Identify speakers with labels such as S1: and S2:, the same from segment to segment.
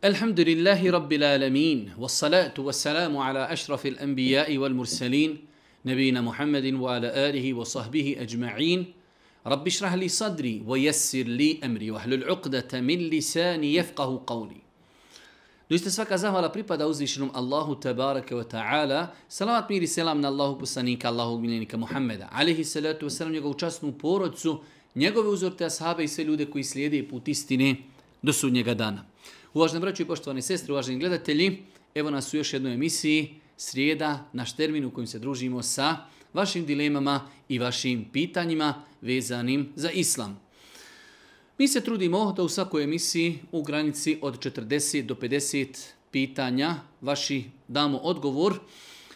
S1: الحمد لله رب العالمين والصلاة والسلام على أشرف الأنبياء والمرسلين نبينا محمد وعلى آله وصحبه أجمعين رب اشرح لي صدري ويسر لي أمري وحل العقدة من لساني يفقه قولي دوست سفاك زهوالا بريبا الله تبارك وتعالى سلامات ميري سلام من الله بسانيك الله بمينيك محمد عليه الصلاة والسلام يقول جاسنو بورتسو نيقو بوزورت أصحابي سلودة كوي سليدي بوتيستيني دسو Uvaženi braći i poštovani sestre, uvaženi gledatelji, evo nas u još jednoj emisiji, srijeda, naš termin u kojem se družimo sa vašim dilemama i vašim pitanjima vezanim za islam. Mi se trudimo da u svakoj emisiji u granici od 40 do 50 pitanja vaši damo odgovor.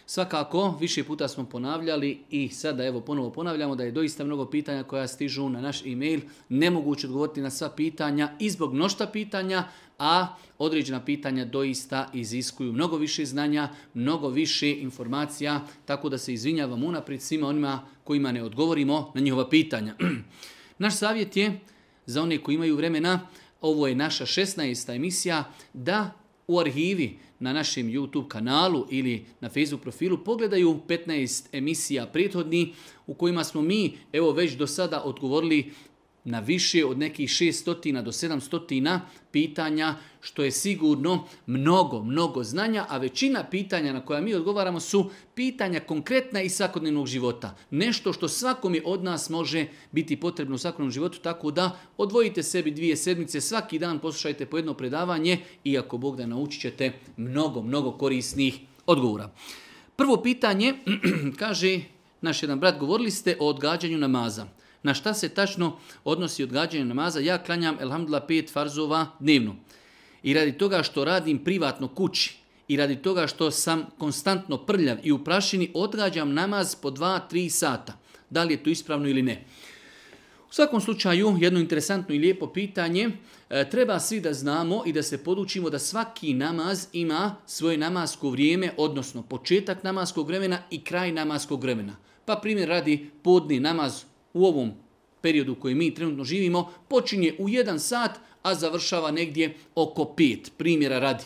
S1: Svakako, više puta smo ponavljali i sada evo ponovo ponavljamo da je doista mnogo pitanja koja stižu na naš e-mail. Nemoguće odgovoriti na sva pitanja i zbog mnošta pitanja a određena pitanja doista iziskuju mnogo više znanja, mnogo više informacija, tako da se izvinjavam unaprijed svima onima kojima ne odgovorimo na njihova pitanja. Naš savjet je za one koji imaju vremena, ovo je naša 16. emisija, da u arhivi na našem YouTube kanalu ili na Facebook profilu pogledaju 15 emisija prethodni u kojima smo mi evo već do sada odgovorili na više od nekih 600 do 700 pitanja, što je sigurno mnogo, mnogo znanja, a većina pitanja na koja mi odgovaramo su pitanja konkretna i svakodnevnog života. Nešto što je od nas može biti potrebno u svakodnevnom životu, tako da odvojite sebi dvije sedmice, svaki dan poslušajte po jedno predavanje i ako Bog da naučit ćete mnogo, mnogo korisnih odgovora. Prvo pitanje, kaže naš jedan brat, govorili ste o odgađanju namaza na šta se tačno odnosi odgađanje namaza. Ja klanjam, elhamdulillah, pet farzova dnevno. I radi toga što radim privatno kući, i radi toga što sam konstantno prljav i u prašini odgađam namaz po dva, tri sata. Da li je to ispravno ili ne? U svakom slučaju, jedno interesantno i lijepo pitanje, e, treba svi da znamo i da se podučimo da svaki namaz ima svoje namasko vrijeme, odnosno početak namaskog vremena i kraj namaskog vremena. Pa primjer radi podni namaz u ovom periodu koji mi trenutno živimo počinje u jedan sat, a završava negdje oko pet. Primjera radi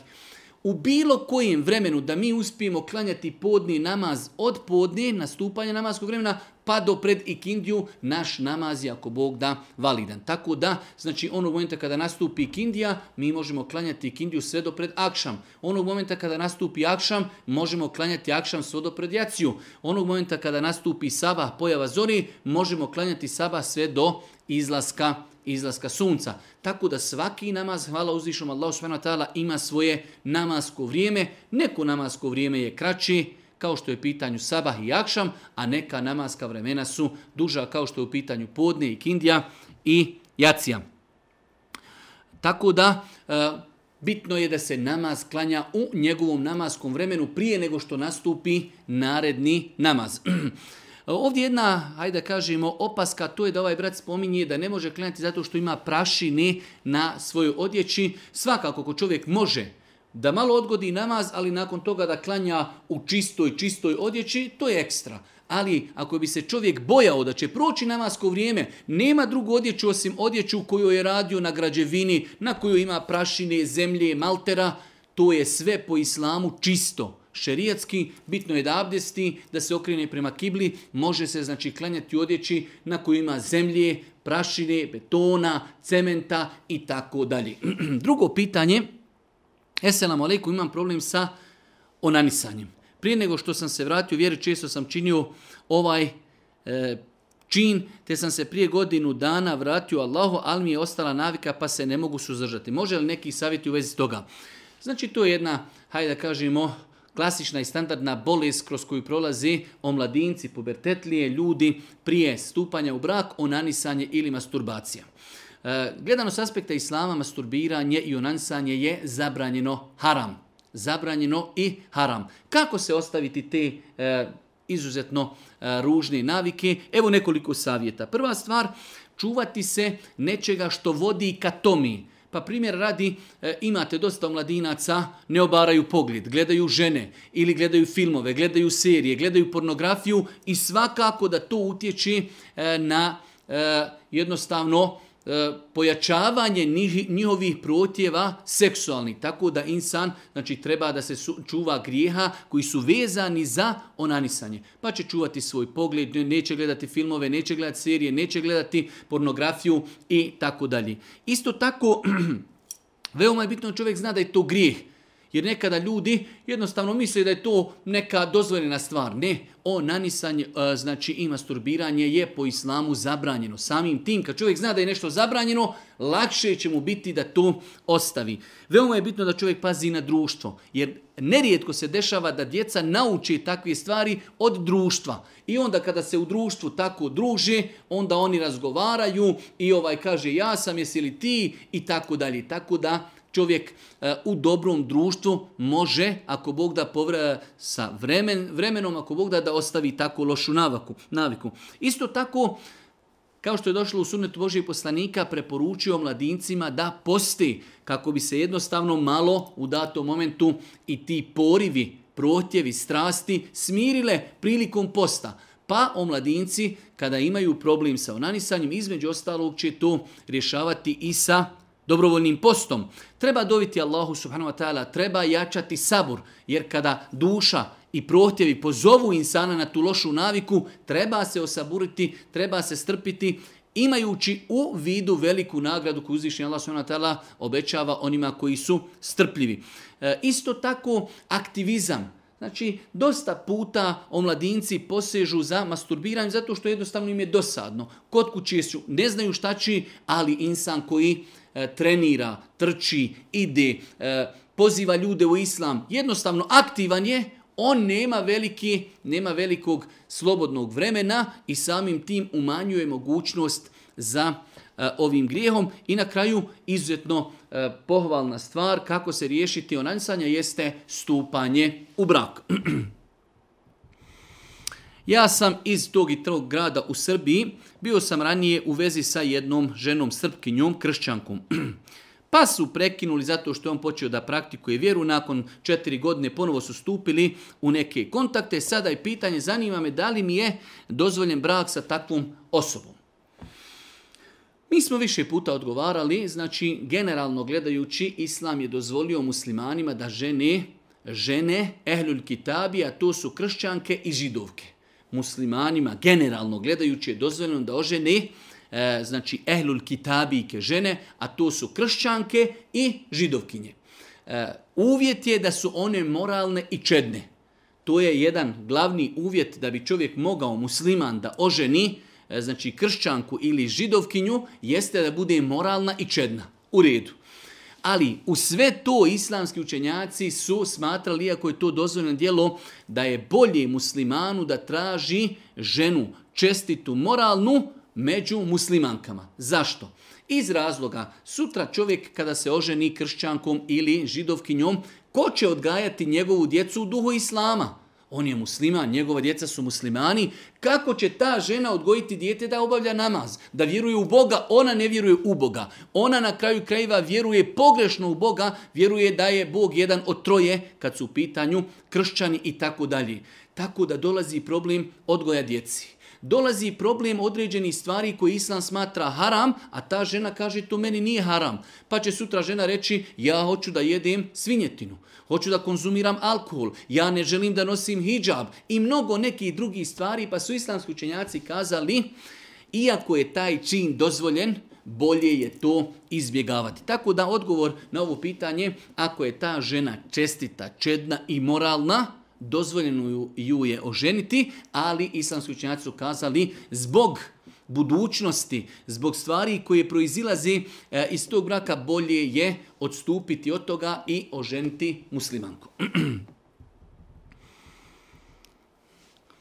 S1: u bilo kojem vremenu da mi uspijemo klanjati podni namaz od podne, nastupanja namaskog vremena, pa do pred ikindiju, naš namaz je ako Bog da validan. Tako da, znači onog momenta kada nastupi ikindija, mi možemo klanjati ikindiju sve do pred akšam. Onog momenta kada nastupi akšam, možemo klanjati akšam sve do pred jaciju. Onog momenta kada nastupi saba, pojava zori, možemo klanjati saba sve do izlaska izlaska sunca. Tako da svaki namaz, hvala uzvišom Allah ima svoje namasko vrijeme. Neko namasko vrijeme je kraći, kao što je u pitanju sabah i jakšam, a neka namaska vremena su duža kao što je u pitanju podne i kindija i jacija. Tako da, e, bitno je da se namaz klanja u njegovom namaskom vremenu prije nego što nastupi naredni namaz. Ovdje jedna, hajde da kažemo, opaska, to je da ovaj brat spominje da ne može klanjati zato što ima prašine na svojoj odjeći. Svakako, ako čovjek može da malo odgodi namaz, ali nakon toga da klanja u čistoj, čistoj odjeći, to je ekstra. Ali ako bi se čovjek bojao da će proći namasko vrijeme, nema drugu odjeću osim odjeću koju je radio na građevini, na koju ima prašine, zemlje, maltera, to je sve po islamu čisto šerijatski, bitno je da abdesti, da se okrene prema kibli, može se znači klanjati odjeći na kojoj ima zemlje, prašine, betona, cementa i tako dalje. Drugo pitanje, eselamu alaikum, imam problem sa onanisanjem. Prije nego što sam se vratio, vjeri često sam činio ovaj e, čin, te sam se prije godinu dana vratio Allahu, ali mi je ostala navika pa se ne mogu suzdržati. Može li neki savjeti u vezi toga? Znači to je jedna, hajde da kažemo, klasična i standardna bolest kroz koju prolazi omladinci, pubertetlije, ljudi prije stupanja u brak, onanisanje ili masturbacija. E, gledano s aspekta islama, masturbiranje i onanisanje je zabranjeno haram. Zabranjeno i haram. Kako se ostaviti te e, izuzetno e, ružne navike? Evo nekoliko savjeta. Prva stvar, čuvati se nečega što vodi ka tomi pa primjer radi, e, imate dosta mladinaca, ne obaraju pogled, gledaju žene ili gledaju filmove, gledaju serije, gledaju pornografiju i svakako da to utječi e, na e, jednostavno E, pojačavanje njihovih protjeva seksualni. tako da insan znači, treba da se čuva grijeha koji su vezani za onanisanje. Pa će čuvati svoj pogled, neće gledati filmove, neće gledati serije, neće gledati pornografiju i tako dalje. Isto tako, veoma je bitno čovjek zna da je to grijeh. Jer nekada ljudi jednostavno misle da je to neka dozvoljena stvar. Ne, o nanisanje, e, znači i masturbiranje je po islamu zabranjeno. Samim tim, kad čovjek zna da je nešto zabranjeno, lakše će mu biti da to ostavi. Veoma je bitno da čovjek pazi na društvo, jer nerijetko se dešava da djeca nauči takve stvari od društva. I onda kada se u društvu tako druže, onda oni razgovaraju i ovaj kaže ja sam, jesi li ti i tako dalje. Tako da čovjek e, u dobrom društvu može, ako Bog da povra sa vremen, vremenom, ako Bog da da ostavi tako lošu navaku, naviku. Isto tako, kao što je došlo u sunetu Božijeg poslanika, preporučio mladincima da posti, kako bi se jednostavno malo u datom momentu i ti porivi, protjevi, strasti smirile prilikom posta. Pa omladinci, kada imaju problem sa onanisanjem, između ostalog će to rješavati i sa dobrovoljnim postom, treba dobiti Allahu subhanahu wa ta'ala, treba jačati sabur, jer kada duša i prohtjevi pozovu insana na tu lošu naviku, treba se osaburiti, treba se strpiti, imajući u vidu veliku nagradu koju uzvišnji Allah subhanahu obećava onima koji su strpljivi. E, isto tako aktivizam. Znači, dosta puta omladinci posežu za masturbiranje zato što jednostavno im je dosadno. Kod kuće su, ne znaju šta će, ali insan koji E, trenira, trči, ide, e, poziva ljude u islam, jednostavno aktivan je, on nema, veliki, nema velikog slobodnog vremena i samim tim umanjuje mogućnost za e, ovim grijehom. I na kraju izuzetno pohvalna stvar kako se riješiti onansanja jeste stupanje u brak. Ja sam iz tog i tog grada u Srbiji, bio sam ranije u vezi sa jednom ženom srpkinjom, kršćankom. Pa su prekinuli zato što je on počeo da praktikuje vjeru, nakon četiri godine ponovo su stupili u neke kontakte. Sada je pitanje, zanima me da li mi je dozvoljen brak sa takvom osobom. Mi smo više puta odgovarali, znači generalno gledajući, Islam je dozvolio muslimanima da žene, žene, ehlul kitabija, to su kršćanke i židovke muslimanima, generalno gledajući, je dozvoljeno da oženi e, znači ehlul kitabike žene, a to su kršćanke i židovkinje. E, uvjet je da su one moralne i čedne. To je jedan glavni uvjet da bi čovjek mogao musliman da oženi, e, znači kršćanku ili židovkinju, jeste da bude moralna i čedna. U redu. Ali u sve to islamski učenjaci su smatrali, iako je to dozvoljeno djelo, da je bolje muslimanu da traži ženu čestitu moralnu među muslimankama. Zašto? Iz razloga, sutra čovjek kada se oženi kršćankom ili židovkinjom, ko će odgajati njegovu djecu u duhu islama? On je musliman, njegova djeca su muslimani. Kako će ta žena odgojiti dijete da obavlja namaz? Da vjeruje u Boga, ona ne vjeruje u Boga. Ona na kraju krajeva vjeruje pogrešno u Boga, vjeruje da je Bog jedan od troje kad su u pitanju kršćani i tako dalje. Tako da dolazi problem odgoja djeci dolazi problem određenih stvari koje Islam smatra haram, a ta žena kaže to meni nije haram. Pa će sutra žena reći ja hoću da jedem svinjetinu, hoću da konzumiram alkohol, ja ne želim da nosim hijab i mnogo nekih drugih stvari pa su islamski učenjaci kazali iako je taj čin dozvoljen, bolje je to izbjegavati. Tako da odgovor na ovo pitanje, ako je ta žena čestita, čedna i moralna, dozvoljeno ju je oženiti, ali islamski učenjaci su kazali zbog budućnosti, zbog stvari koje proizilazi eh, iz tog braka, bolje je odstupiti od toga i oženiti muslimanku.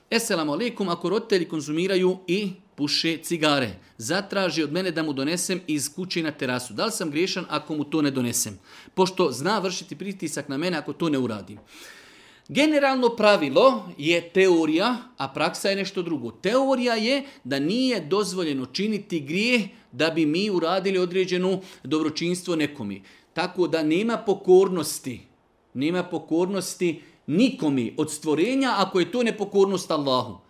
S1: Esselamu alaikum, ako roditelji konzumiraju i puše cigare. Zatraži od mene da mu donesem iz kuće na terasu. Da li sam griješan ako mu to ne donesem? Pošto zna vršiti pritisak na mene ako to ne uradim. Generalno pravilo je teorija, a praksa je nešto drugo. Teorija je da nije dozvoljeno činiti grije da bi mi uradili određenu dobročinstvo nekomi. Tako da nema pokornosti, nema pokornosti nikomi od stvorenja ako je to nepokornost Allahu.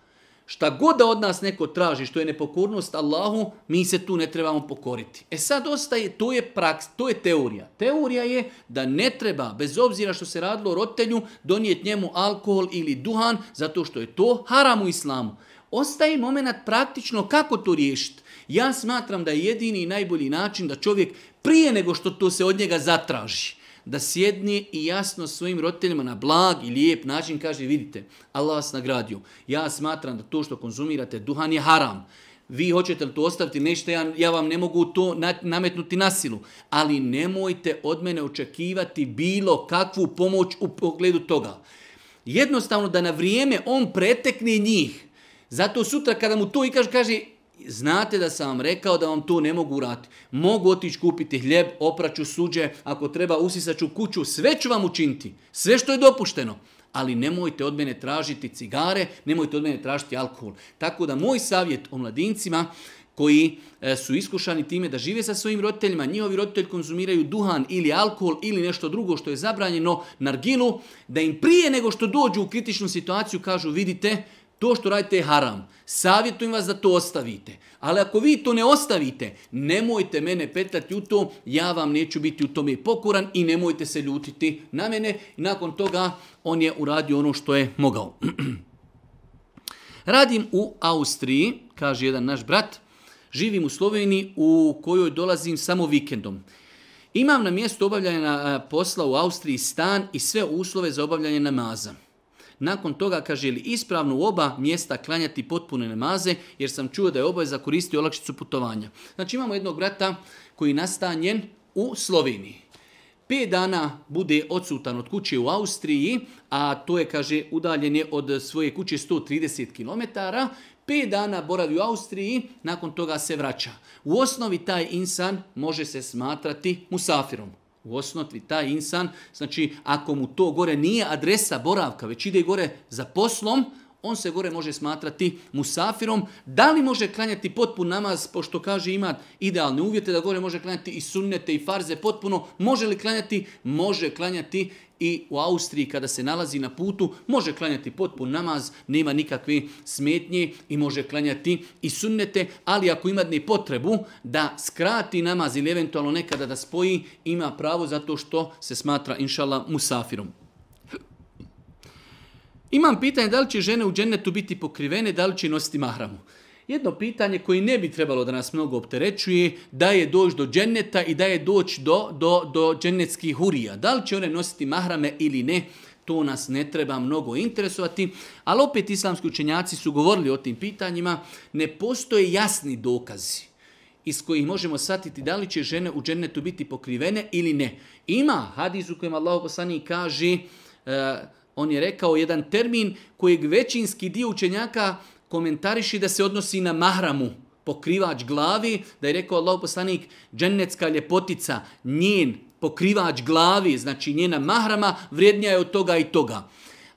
S1: Šta god da od nas neko traži što je nepokornost Allahu, mi se tu ne trebamo pokoriti. E sad ostaje, to je praks, to je teorija. Teorija je da ne treba, bez obzira što se radilo o roditelju, donijeti njemu alkohol ili duhan, zato što je to haram u islamu. Ostaje moment praktično kako to riješiti. Ja smatram da je jedini i najbolji način da čovjek prije nego što to se od njega zatraži, da sjedni i jasno svojim roditeljima na blag i lijep način kaže vidite, Allah vas nagradio. Ja smatram da to što konzumirate duhan je haram. Vi hoćete li to ostaviti nešto, ja, ja vam ne mogu to nametnuti na silu. Ali nemojte od mene očekivati bilo kakvu pomoć u pogledu toga. Jednostavno da na vrijeme on pretekne njih. Zato sutra kada mu to i kaže, kaže znate da sam vam rekao da vam to ne mogu urati. Mogu otići kupiti hljeb, opraću suđe, ako treba usisaću kuću, sve ću vam učiniti. Sve što je dopušteno. Ali nemojte od mene tražiti cigare, nemojte od mene tražiti alkohol. Tako da moj savjet o mladincima koji e, su iskušani time da žive sa svojim roditeljima, njihovi roditelji konzumiraju duhan ili alkohol ili nešto drugo što je zabranjeno narginu, da im prije nego što dođu u kritičnu situaciju kažu vidite to što radite je haram. Savjetujem vas da to ostavite. Ali ako vi to ne ostavite, nemojte mene petati u to, ja vam neću biti u tome pokuran i nemojte se ljutiti na mene. Nakon toga on je uradio ono što je mogao. Radim u Austriji, kaže jedan naš brat. Živim u Sloveniji u kojoj dolazim samo vikendom. Imam na mjestu obavljanja posla u Austriji stan i sve uslove za obavljanje namaza. Nakon toga kaže li ispravno u oba mjesta klanjati potpune namaze jer sam čuo da je obaveza koristio olakšicu putovanja. Znači imamo jednog brata koji je nastanjen u Sloveniji. Pet dana bude odsutan od kuće u Austriji, a to je, kaže, udaljen je od svoje kuće 130 km. Pet dana boravi u Austriji, nakon toga se vraća. U osnovi taj insan može se smatrati musafirom u osnovi taj insan, znači ako mu to gore nije adresa boravka, već ide gore za poslom, on se gore može smatrati musafirom. Da li može klanjati potpun namaz, pošto kaže ima idealne uvjete, da gore može klanjati i sunnete i farze potpuno, može li klanjati? Može klanjati i u Austriji kada se nalazi na putu može klanjati potpun namaz, nema nikakve smetnje i može klanjati i sunnete, ali ako ima ne potrebu da skrati namaz ili eventualno nekada da spoji, ima pravo zato što se smatra inšala musafirom. Imam pitanje da li će žene u džennetu biti pokrivene, da li će nositi mahramu. Jedno pitanje koje ne bi trebalo da nas mnogo opterećuje, da je doći do dženneta i da je doći do, do, do džennetskih hurija. Da li će one nositi mahrame ili ne, to nas ne treba mnogo interesovati, ali opet islamski učenjaci su govorili o tim pitanjima, ne postoje jasni dokazi iz kojih možemo shvatiti da li će žene u džennetu biti pokrivene ili ne. Ima hadiz u kojem Allah poslani kaže e, on je rekao jedan termin kojeg većinski dio učenjaka komentariši da se odnosi na mahramu, pokrivač glavi, da je rekao Allah poslanik, ljepotica, njen pokrivač glavi, znači njena mahrama, vrijednija je od toga i toga.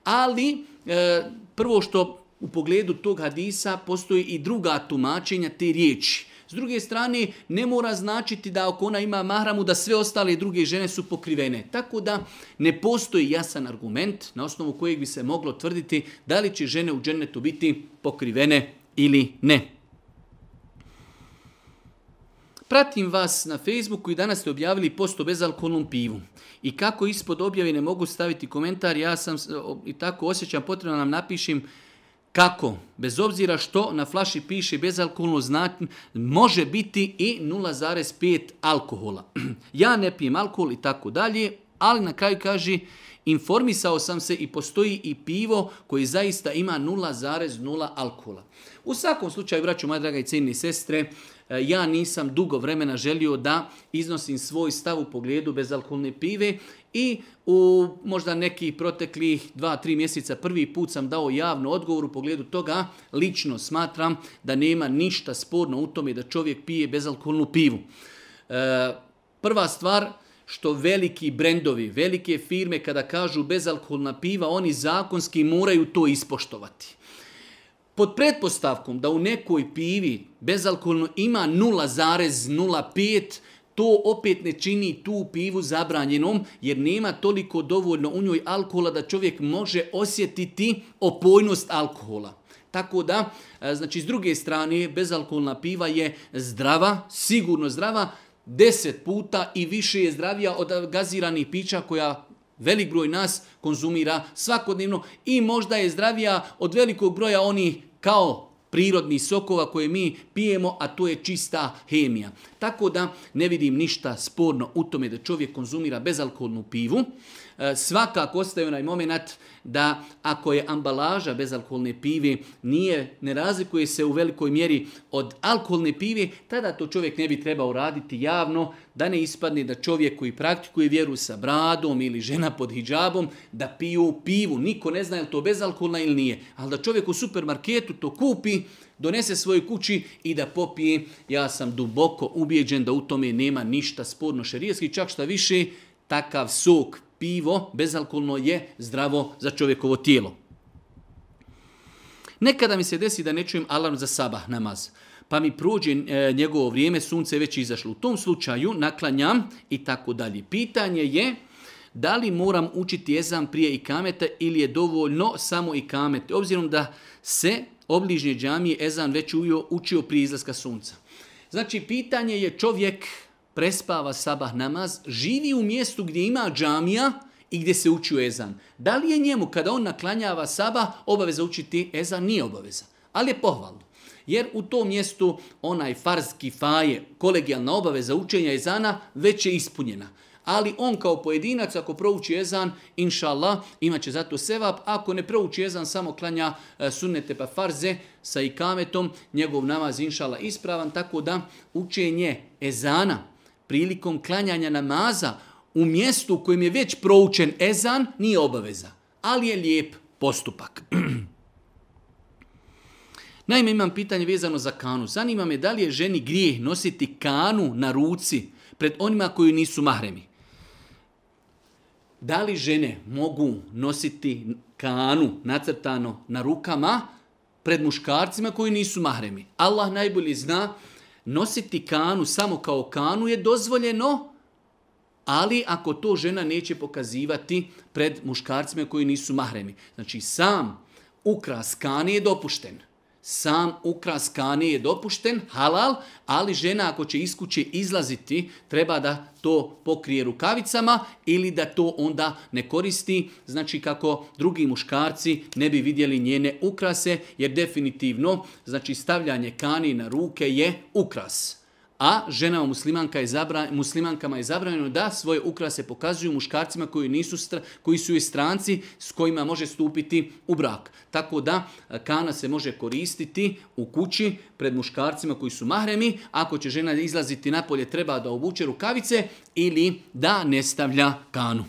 S1: Ali, e, prvo što u pogledu tog hadisa postoji i druga tumačenja te riječi. S druge strane, ne mora značiti da ako ona ima mahramu, da sve ostale druge žene su pokrivene. Tako da ne postoji jasan argument na osnovu kojeg bi se moglo tvrditi da li će žene u džennetu biti pokrivene ili ne. Pratim vas na Facebooku i danas ste objavili post o bezalkoholnom pivu. I kako ispod objave ne mogu staviti komentar, ja sam i tako osjećam potrebno nam napišim kako? Bez obzira što na flaši piše bezalkoholno znatno, može biti i 0,5 alkohola. ja ne pijem alkohol i tako dalje, ali na kraju kaže informisao sam se i postoji i pivo koji zaista ima 0,0 alkohola. U svakom slučaju, braću, moja draga i ciljni sestre, E, ja nisam dugo vremena želio da iznosim svoj stav u pogledu bezalkoholne pive i u možda neki proteklih dva, tri mjeseca prvi put sam dao javno odgovor u pogledu toga. Lično smatram da nema ništa sporno u tome da čovjek pije bezalkoholnu pivu. E, prva stvar, što veliki brendovi, velike firme kada kažu bezalkoholna piva, oni zakonski moraju to ispoštovati pod pretpostavkom da u nekoj pivi bezalkoholno ima 0,05, to opet ne čini tu pivu zabranjenom jer nema toliko dovoljno u njoj alkohola da čovjek može osjetiti opojnost alkohola. Tako da, e, znači s druge strane, bezalkoholna piva je zdrava, sigurno zdrava, deset puta i više je zdravija od gaziranih pića koja Velik broj nas konzumira svakodnevno i možda je zdravija od velikog broja onih kao prirodni sokova koje mi pijemo, a to je čista hemija. Tako da ne vidim ništa sporno u tome da čovjek konzumira bezalkoholnu pivu, E, svakako ostaje onaj moment da ako je ambalaža bezalkoholne pive nije, ne razlikuje se u velikoj mjeri od alkoholne pive, tada to čovjek ne bi trebao raditi javno, da ne ispadne da čovjek koji praktikuje vjeru sa bradom ili žena pod hijabom, da piju pivu. Niko ne zna je to bezalkoholna ili nije. Ali da čovjek u supermarketu to kupi, donese svojoj kući i da popije. Ja sam duboko ubijeđen da u tome nema ništa sporno šerijeski, čak šta više, takav sok pivo bezalkoholno je zdravo za čovjekovo tijelo. Nekada mi se desi da ne čujem alarm za sabah namaz, pa mi prođe e, njegovo vrijeme, sunce je već izašlo. U tom slučaju naklanjam i tako dalje. Pitanje je da li moram učiti jezam prije i kamete ili je dovoljno samo i kamete, obzirom da se obližnje džamije ezan već učio prije izlaska sunca. Znači, pitanje je čovjek prespava sabah namaz, živi u mjestu gdje ima džamija i gdje se uči ezan. Da li je njemu kada on naklanjava sabah obaveza učiti ezan? Nije obaveza, ali je pohvalno. Jer u tom mjestu onaj farski faje, kolegijalna obaveza učenja ezana već je ispunjena. Ali on kao pojedinac ako prouči ezan, inša Allah, će zato sevap. Ako ne prouči ezan, samo klanja e, sunnete pa farze sa ikametom, njegov namaz inša ispravan. Tako da učenje ezana prilikom klanjanja namaza u mjestu u kojem je već proučen ezan nije obaveza, ali je lijep postupak. Naime, imam pitanje vezano za kanu. Zanima me da li je ženi grijeh nositi kanu na ruci pred onima koji nisu mahremi. Da li žene mogu nositi kanu nacrtano na rukama pred muškarcima koji nisu mahremi? Allah najbolje zna Nositi kanu samo kao kanu je dozvoljeno, ali ako to žena neće pokazivati pred muškarcima koji nisu mahremi. Znači sam ukras kani je dopušten sam ukras kani je dopušten, halal, ali žena ako će iz kuće izlaziti, treba da to pokrije rukavicama ili da to onda ne koristi, znači kako drugi muškarci ne bi vidjeli njene ukrase, jer definitivno znači stavljanje kani na ruke je ukras a ženama muslimanka muslimankama je zabranjeno da svoje ukrase pokazuju muškarcima koji, nisu koji su i stranci s kojima može stupiti u brak. Tako da e, kana se može koristiti u kući pred muškarcima koji su mahremi, ako će žena izlaziti napolje treba da obuče rukavice ili da ne stavlja kanu.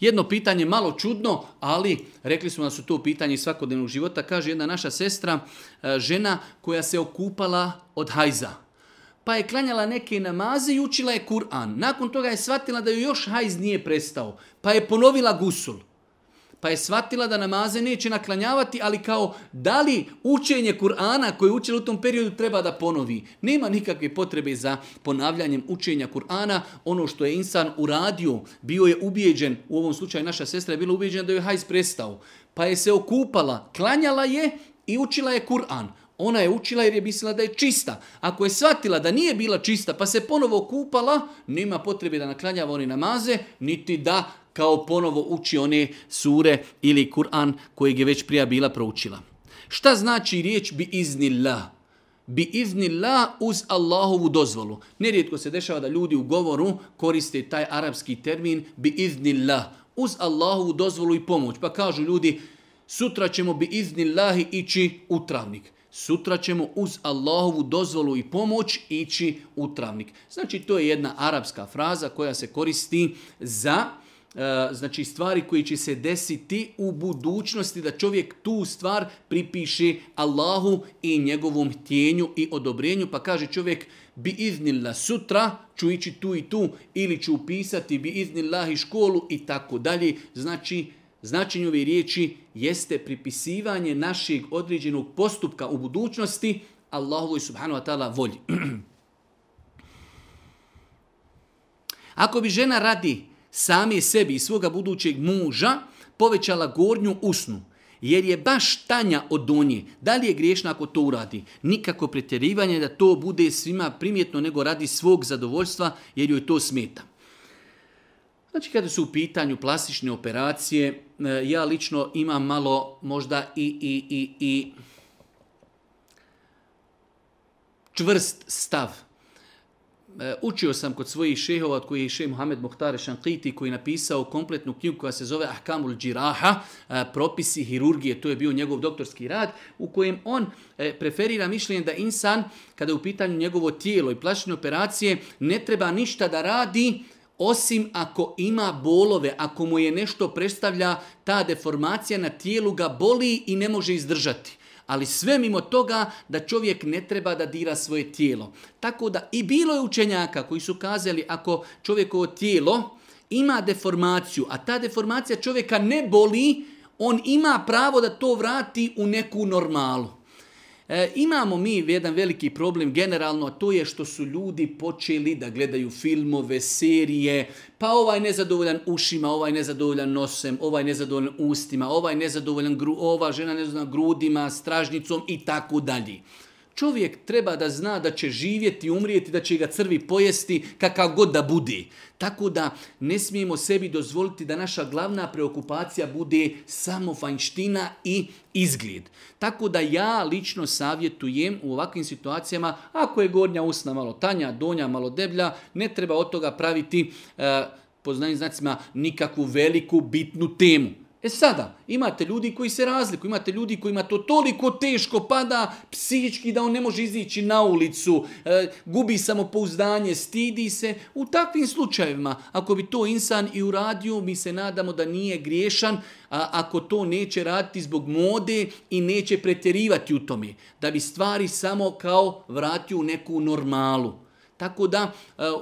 S1: Jedno pitanje malo čudno, ali rekli smo da su to pitanje svakodnevnog života. Kaže jedna naša sestra, e, žena koja se okupala od hajza. Pa je klanjala neke namaze i učila je Kur'an. Nakon toga je shvatila da joj još hajz nije prestao. Pa je ponovila gusul pa je shvatila da namaze neće naklanjavati, ali kao da li učenje Kur'ana koje je učila u tom periodu treba da ponovi. Nema nikakve potrebe za ponavljanjem učenja Kur'ana. Ono što je insan uradio, bio je ubijeđen, u ovom slučaju naša sestra je bila ubijeđena da je hajs prestao. Pa je se okupala, klanjala je i učila je Kur'an. Ona je učila jer je mislila da je čista. Ako je shvatila da nije bila čista pa se ponovo kupala, nema potrebe da naklanjava oni namaze, niti da kao ponovo uči one sure ili Kur'an kojeg je već prija bila proučila. Šta znači riječ bi iznillah? Bi iznillah uz Allahovu dozvolu. Nerijetko se dešava da ljudi u govoru koriste taj arapski termin bi iznillah uz Allahovu dozvolu i pomoć. Pa kažu ljudi sutra ćemo bi iznillahi ići u travnik. Sutra ćemo uz Allahovu dozvolu i pomoć ići u travnik. Znači to je jedna arapska fraza koja se koristi za E, znači stvari koji će se desiti u budućnosti da čovjek tu stvar pripiše Allahu i njegovom htjenju i odobrenju pa kaže čovjek bi iznila sutra ću ići tu i tu ili ću upisati bi i školu i tako dalje znači Značenje ove riječi jeste pripisivanje našeg određenog postupka u budućnosti i subhanahu wa ta'ala volji. Ako bi žena radi sami sebi i svoga budućeg muža povećala gornju usnu. Jer je baš tanja od donje. Da li je griješna ako to uradi? Nikako pretjerivanje da to bude svima primjetno, nego radi svog zadovoljstva jer joj to smeta. Znači, kada su u pitanju plastične operacije, e, ja lično imam malo možda i, i, i, i čvrst stav Eh, učio sam kod svojih šehova, od koji je šeh Mohamed Mohtare Šankiti, koji je napisao kompletnu knjigu koja se zove Ahkamul Džiraha, eh, propisi hirurgije, to je bio njegov doktorski rad, u kojem on eh, preferira mišljenje da insan, kada je u pitanju njegovo tijelo i plašne operacije, ne treba ništa da radi, osim ako ima bolove, ako mu je nešto predstavlja ta deformacija na tijelu ga boli i ne može izdržati ali sve mimo toga da čovjek ne treba da dira svoje tijelo. Tako da i bilo je učenjaka koji su kazali ako čovjekovo tijelo ima deformaciju, a ta deformacija čovjeka ne boli, on ima pravo da to vrati u neku normalu. E, imamo mi jedan veliki problem generalno, a to je što su ljudi počeli da gledaju filmove, serije, pa ovaj nezadovoljan ušima, ovaj nezadovoljan nosem, ovaj nezadovoljan ustima, ovaj nezadovoljan, gru, ova žena nezadovoljna grudima, stražnicom i tako dalje. Čovjek treba da zna da će živjeti, umrijeti, da će ga crvi pojesti kakav god da budi. Tako da ne smijemo sebi dozvoliti da naša glavna preokupacija bude samo fanština i izgled. Tako da ja lično savjetujem u ovakvim situacijama, ako je gornja usna malo tanja, donja malo deblja, ne treba od toga praviti, poznanim eh, po znacima, nikakvu veliku bitnu temu. E sada, imate ljudi koji se razlikuju, imate ljudi kojima to toliko teško pada psihički da on ne može izići na ulicu, e, gubi samopouzdanje, stidi se. U takvim slučajevima, ako bi to insan i uradio, mi se nadamo da nije griješan, a ako to neće raditi zbog mode i neće pretjerivati u tome, da bi stvari samo kao vratio u neku normalu. Tako da e,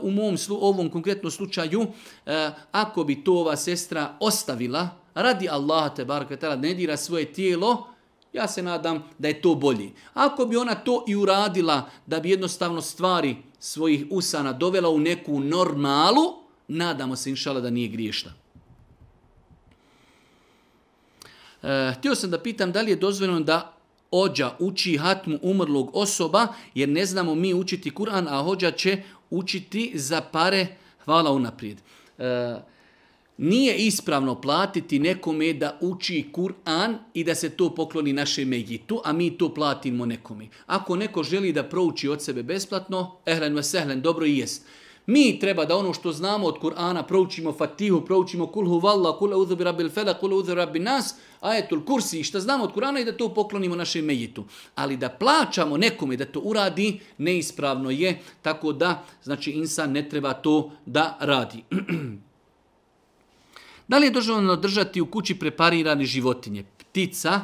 S1: u mom ovom konkretnom slučaju, e, ako bi to ova sestra ostavila, radi Allaha te barakatala ne dira svoje tijelo, ja se nadam da je to bolji. Ako bi ona to i uradila, da bi jednostavno stvari svojih usana dovela u neku normalu, nadamo se inšala da nije griješna. E, htio sam da pitam da li je dozvoljeno da ođa uči hatmu umrlog osoba, jer ne znamo mi učiti Kur'an, a hođa će učiti za pare. Hvala unaprijed. E, nije ispravno platiti nekome da uči Kur'an i da se to pokloni našem Megitu, a mi to platimo nekome. Ako neko želi da prouči od sebe besplatno, ehlen vesehlen, sehlen, dobro i jest. Mi treba da ono što znamo od Kur'ana proučimo Fatihu, proučimo Kulhu Valla, Kul uzubi rabil Fela, Kul uzubi rabi Nas, Ajetul Kursi, što znamo od Kur'ana i da to poklonimo našem mejitu. Ali da plaćamo nekome da to uradi, neispravno je, tako da znači insan ne treba to da radi. Da li je dozvoljeno držati u kući preparirane životinje? Ptica,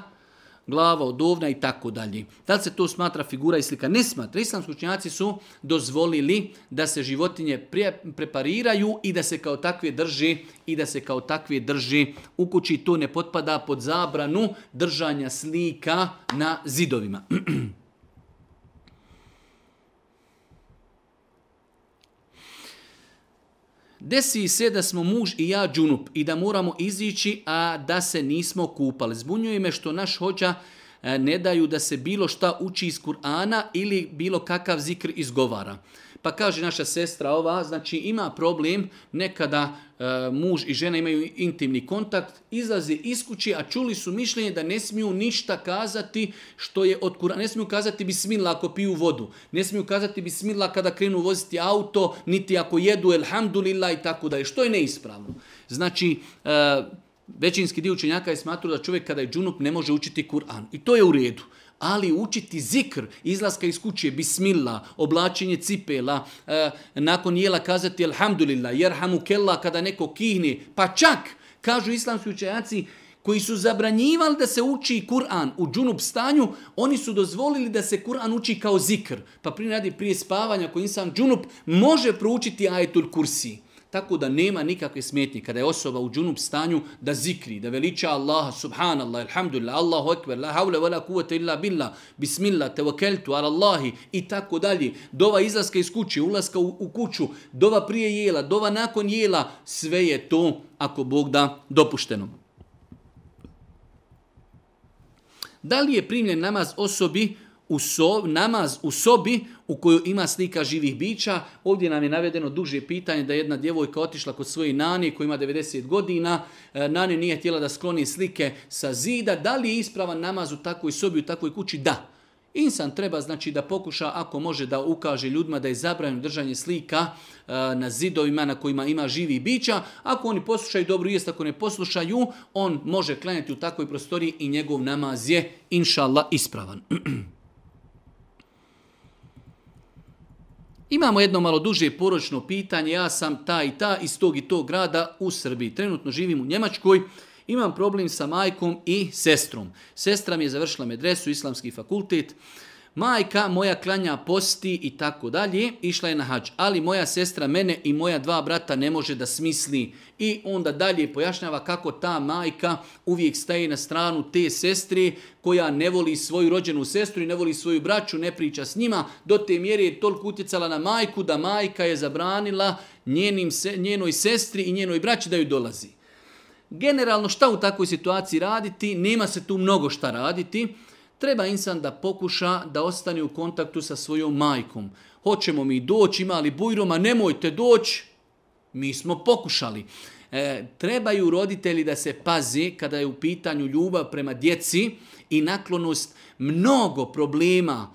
S1: glava od ovna i tako dalje. Da li se to smatra figura i slika? Ne smatra. Islamski učenjaci su dozvolili da se životinje prepariraju i da se kao takve drži i da se kao takve drži u kući. To ne potpada pod zabranu držanja slika na zidovima. Desi se da smo muž i ja džunup i da moramo izići, a da se nismo kupali. Zbunjuje me što naš hođa e, ne daju da se bilo šta uči iz Kur'ana ili bilo kakav zikr izgovara. Pa kaže naša sestra ova, znači ima problem nekada e, muž i žena imaju intimni kontakt, izlazi iz kuće, a čuli su mišljenje da ne smiju ništa kazati što je od Kurana. Ne smiju kazati bismila ako piju vodu, ne smiju kazati smila kada krenu voziti auto, niti ako jedu elhamdulillah i tako je. Što je neispravno? Znači, e, većinski dio učenjaka je smatruo da čovjek kada je džunup ne može učiti Kur'an. I to je u redu ali učiti zikr, izlaska iz kuće, bismillah, oblačenje cipela, e, nakon jela kazati alhamdulillah, jer kella kada neko kihni, pa čak, kažu islamski učenjaci, koji su zabranjivali da se uči Kur'an u džunup stanju, oni su dozvolili da se Kur'an uči kao zikr. Pa prije radi prije spavanja koji sam džunup može proučiti ajetul kursi. Tako da nema nikakve smetnje kada je osoba u džunup stanju da zikri, da veliča Allaha, subhanallah, alhamdulillah, Allahu ekber, la havle wa la kuvata illa billah, bismillah, tevakeltu, ala Allahi i tako dalje. Dova izlaska iz kuće, ulaska u, u kuću, dova prije jela, dova nakon jela, sve je to ako Bog da dopušteno. Da li je primljen namaz osobi u so, namaz u sobi u kojoj ima slika živih bića. Ovdje nam je navedeno duže pitanje da je jedna djevojka otišla kod svoje nani koja ima 90 godina. E, nani nije htjela da skloni slike sa zida. Da li je ispravan namaz u takvoj sobi, u takvoj kući? Da. Insan treba znači da pokuša ako može da ukaže ljudima da je zabranjeno držanje slika e, na zidovima na kojima ima živi bića. Ako oni poslušaju dobro jest, ako ne poslušaju, on može klanjati u takvoj prostoriji i njegov namaz je inšallah ispravan. Imamo jedno malo duže poročno pitanje, ja sam ta i ta iz tog i tog grada u Srbiji. Trenutno živim u Njemačkoj, imam problem sa majkom i sestrom. Sestra mi je završila medresu, islamski fakultet, majka moja klanja posti i tako dalje, išla je na hač, ali moja sestra mene i moja dva brata ne može da smisli. I onda dalje pojašnjava kako ta majka uvijek staje na stranu te sestre koja ne voli svoju rođenu sestru i ne voli svoju braću, ne priča s njima, do te mjere je toliko utjecala na majku da majka je zabranila njenim, njenoj sestri i njenoj braći da ju dolazi. Generalno šta u takvoj situaciji raditi? Nema se tu mnogo šta raditi treba insan da pokuša da ostane u kontaktu sa svojom majkom. Hoćemo mi doći, imali bujroma, nemojte doći, mi smo pokušali. E, trebaju roditelji da se pazi kada je u pitanju ljubav prema djeci i naklonost mnogo problema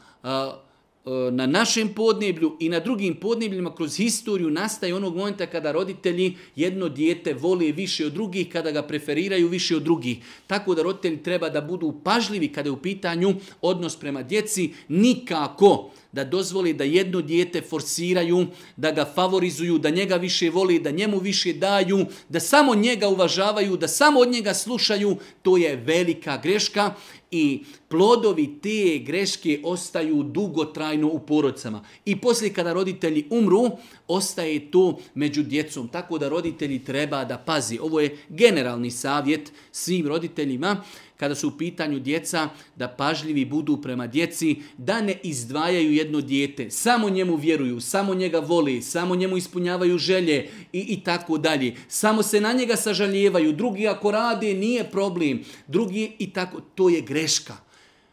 S1: E, na našem podneblju i na drugim podnebljima kroz historiju nastaje onog momenta kada roditelji jedno dijete voli više od drugih, kada ga preferiraju više od drugih. Tako da roditelji treba da budu pažljivi kada je u pitanju odnos prema djeci, nikako da dozvoli da jedno dijete forsiraju, da ga favorizuju, da njega više voli, da njemu više daju, da samo njega uvažavaju, da samo od njega slušaju, to je velika greška i plodovi te greške ostaju dugotrajno u porodcama. I poslije kada roditelji umru, ostaje to među djecom, tako da roditelji treba da pazi. Ovo je generalni savjet svim roditeljima kada su u pitanju djeca, da pažljivi budu prema djeci, da ne izdvajaju jedno dijete, samo njemu vjeruju, samo njega voli, samo njemu ispunjavaju želje i, i tako dalje. Samo se na njega sažaljevaju, drugi ako rade nije problem, drugi i tako, to je greška.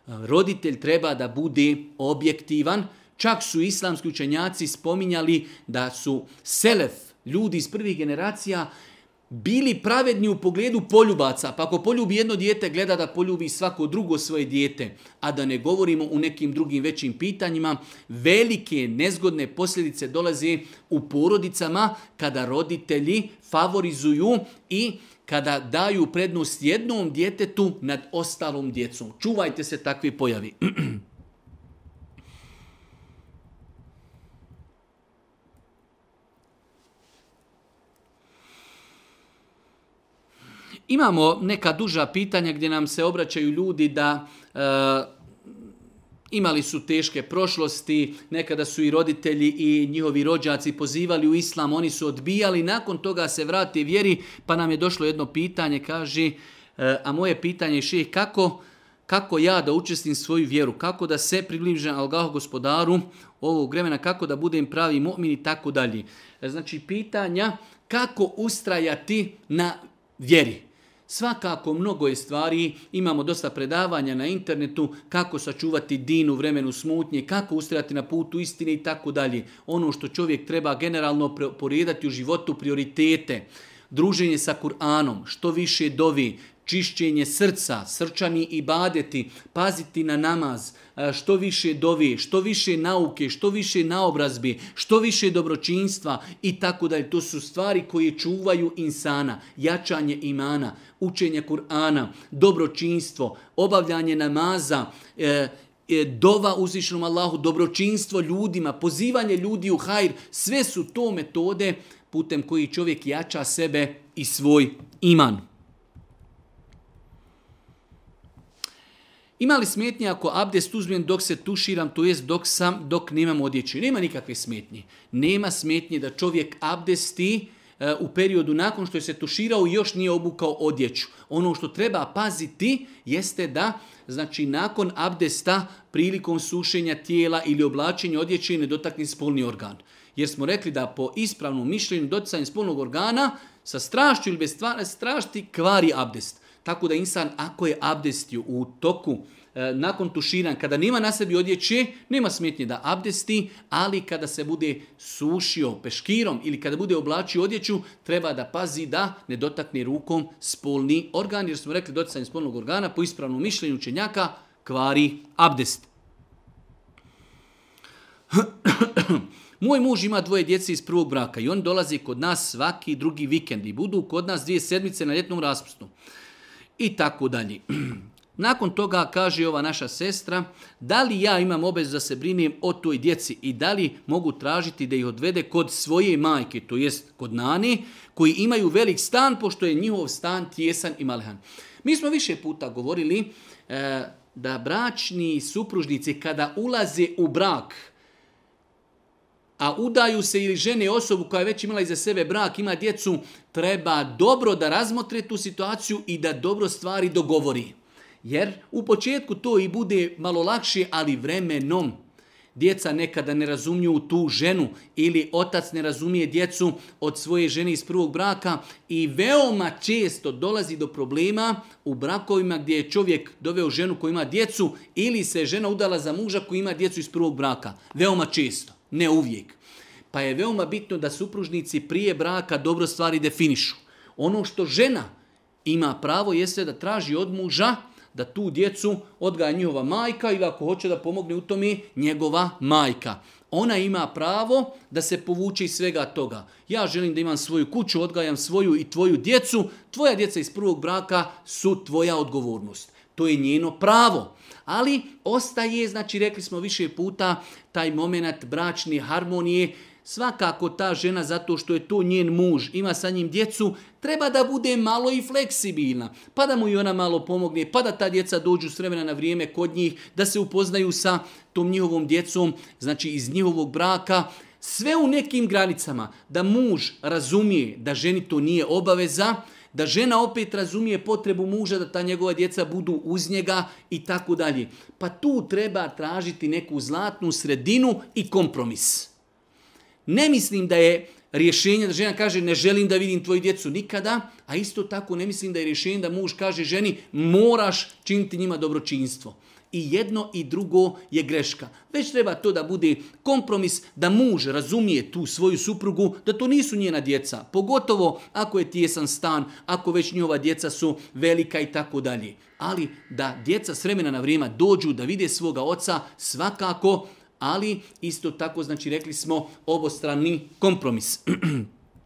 S1: Roditelj treba da bude objektivan, Čak su islamski učenjaci spominjali da su selef, ljudi iz prvih generacija, bili pravedni u pogledu poljubaca. Pa ako poljubi jedno dijete, gleda da poljubi svako drugo svoje dijete. A da ne govorimo u nekim drugim većim pitanjima, velike nezgodne posljedice dolaze u porodicama kada roditelji favorizuju i kada daju prednost jednom djetetu nad ostalom djecom. Čuvajte se takvi pojavi. Imamo neka duža pitanja gdje nam se obraćaju ljudi da eh, imali su teške prošlosti, nekada su i roditelji i njihovi rođaci pozivali u islam, oni su odbijali, nakon toga se vrati vjeri, pa nam je došlo jedno pitanje, kaže, eh, a moje pitanje je kako, kako ja da učestim svoju vjeru, kako da se približim Allahu gospodaru ovog vremena, kako da budem pravi mu'min i tako dalje. Znači, pitanja kako ustrajati na vjeri. Svakako mnogo je stvari, imamo dosta predavanja na internetu, kako sačuvati din u vremenu smutnje, kako ustrajati na putu istine i tako dalje. Ono što čovjek treba generalno poredati u životu prioritete, druženje sa Kur'anom, što više dovi, čišćenje srca, srčani i badeti, paziti na namaz, e, što više dovi, što više nauke, što više naobrazbi, što više dobročinstva i tako da to su stvari koje čuvaju insana, jačanje imana, učenje Kur'ana, dobročinstvo, obavljanje namaza, e, e, dova uzvišenom Allahu, dobročinstvo ljudima, pozivanje ljudi u hajr, sve su to metode putem koji čovjek jača sebe i svoj iman. Ima li smetnje ako abdest uzmem dok se tuširam, to jest dok sam, dok nemam odjeću? Nema nikakve smetnje. Nema smetnje da čovjek abdesti e, u periodu nakon što je se tuširao i još nije obukao odjeću. Ono što treba paziti jeste da znači nakon abdesta prilikom sušenja tijela ili oblačenja odjeće ne dotakne spolni organ. Jer smo rekli da po ispravnom mišljenju doticanje spolnog organa sa strašću ili bez stvara, strašti kvari abdest. Tako da insan ako je abdestio u toku e, nakon tuširan, kada nema na sebi odjeće, nema smetnje da abdesti, ali kada se bude sušio peškirom ili kada bude oblačio odjeću, treba da pazi da ne dotakne rukom spolni organ, jer smo rekli doticanje spolnog organa po ispravnom mišljenju učenjaka kvari abdest. Moj muž ima dvoje djece iz prvog braka i on dolazi kod nas svaki drugi vikend i budu kod nas dvije sedmice na ljetnom raspustu i tako dalje. Nakon toga kaže ova naša sestra, da li ja imam obez da se brinem o toj djeci i da li mogu tražiti da ih odvede kod svoje majke, to jest kod nani, koji imaju velik stan, pošto je njihov stan tjesan i malehan. Mi smo više puta govorili eh, da bračni supružnici kada ulaze u brak, a udaju se ili žene osobu koja je već imala iza sebe brak, ima djecu, treba dobro da razmotre tu situaciju i da dobro stvari dogovori. Jer u početku to i bude malo lakše, ali vremenom djeca nekada ne razumiju tu ženu ili otac ne razumije djecu od svoje žene iz prvog braka i veoma često dolazi do problema u brakovima gdje je čovjek doveo ženu koja ima djecu ili se žena udala za muža koji ima djecu iz prvog braka. Veoma često ne uvijek. Pa je veoma bitno da supružnici prije braka dobro stvari definišu. Ono što žena ima pravo jeste da traži od muža da tu djecu odgaja njihova majka ili ako hoće da pomogne u tome njegova majka. Ona ima pravo da se povuče iz svega toga. Ja želim da imam svoju kuću, odgajam svoju i tvoju djecu. Tvoja djeca iz prvog braka su tvoja odgovornost. To je njeno pravo ali ostaje, znači rekli smo više puta, taj moment bračne harmonije, svakako ta žena zato što je to njen muž, ima sa njim djecu, treba da bude malo i fleksibilna, pa da mu i ona malo pomogne, pa da ta djeca dođu s vremena na vrijeme kod njih, da se upoznaju sa tom njihovom djecom, znači iz njihovog braka, sve u nekim granicama, da muž razumije da ženi to nije obaveza, da žena opet razumije potrebu muža da ta njegova djeca budu uz njega i tako dalje. Pa tu treba tražiti neku zlatnu sredinu i kompromis. Ne mislim da je rješenje da žena kaže ne želim da vidim tvoju djecu nikada, a isto tako ne mislim da je rješenje da muž kaže ženi moraš činiti njima dobročinstvo i jedno i drugo je greška. Već treba to da bude kompromis, da muž razumije tu svoju suprugu, da to nisu njena djeca. Pogotovo ako je tijesan stan, ako već njova djeca su velika i tako dalje. Ali da djeca s vremena na vrijeme dođu da vide svoga oca, svakako, ali isto tako, znači rekli smo, obostrani kompromis.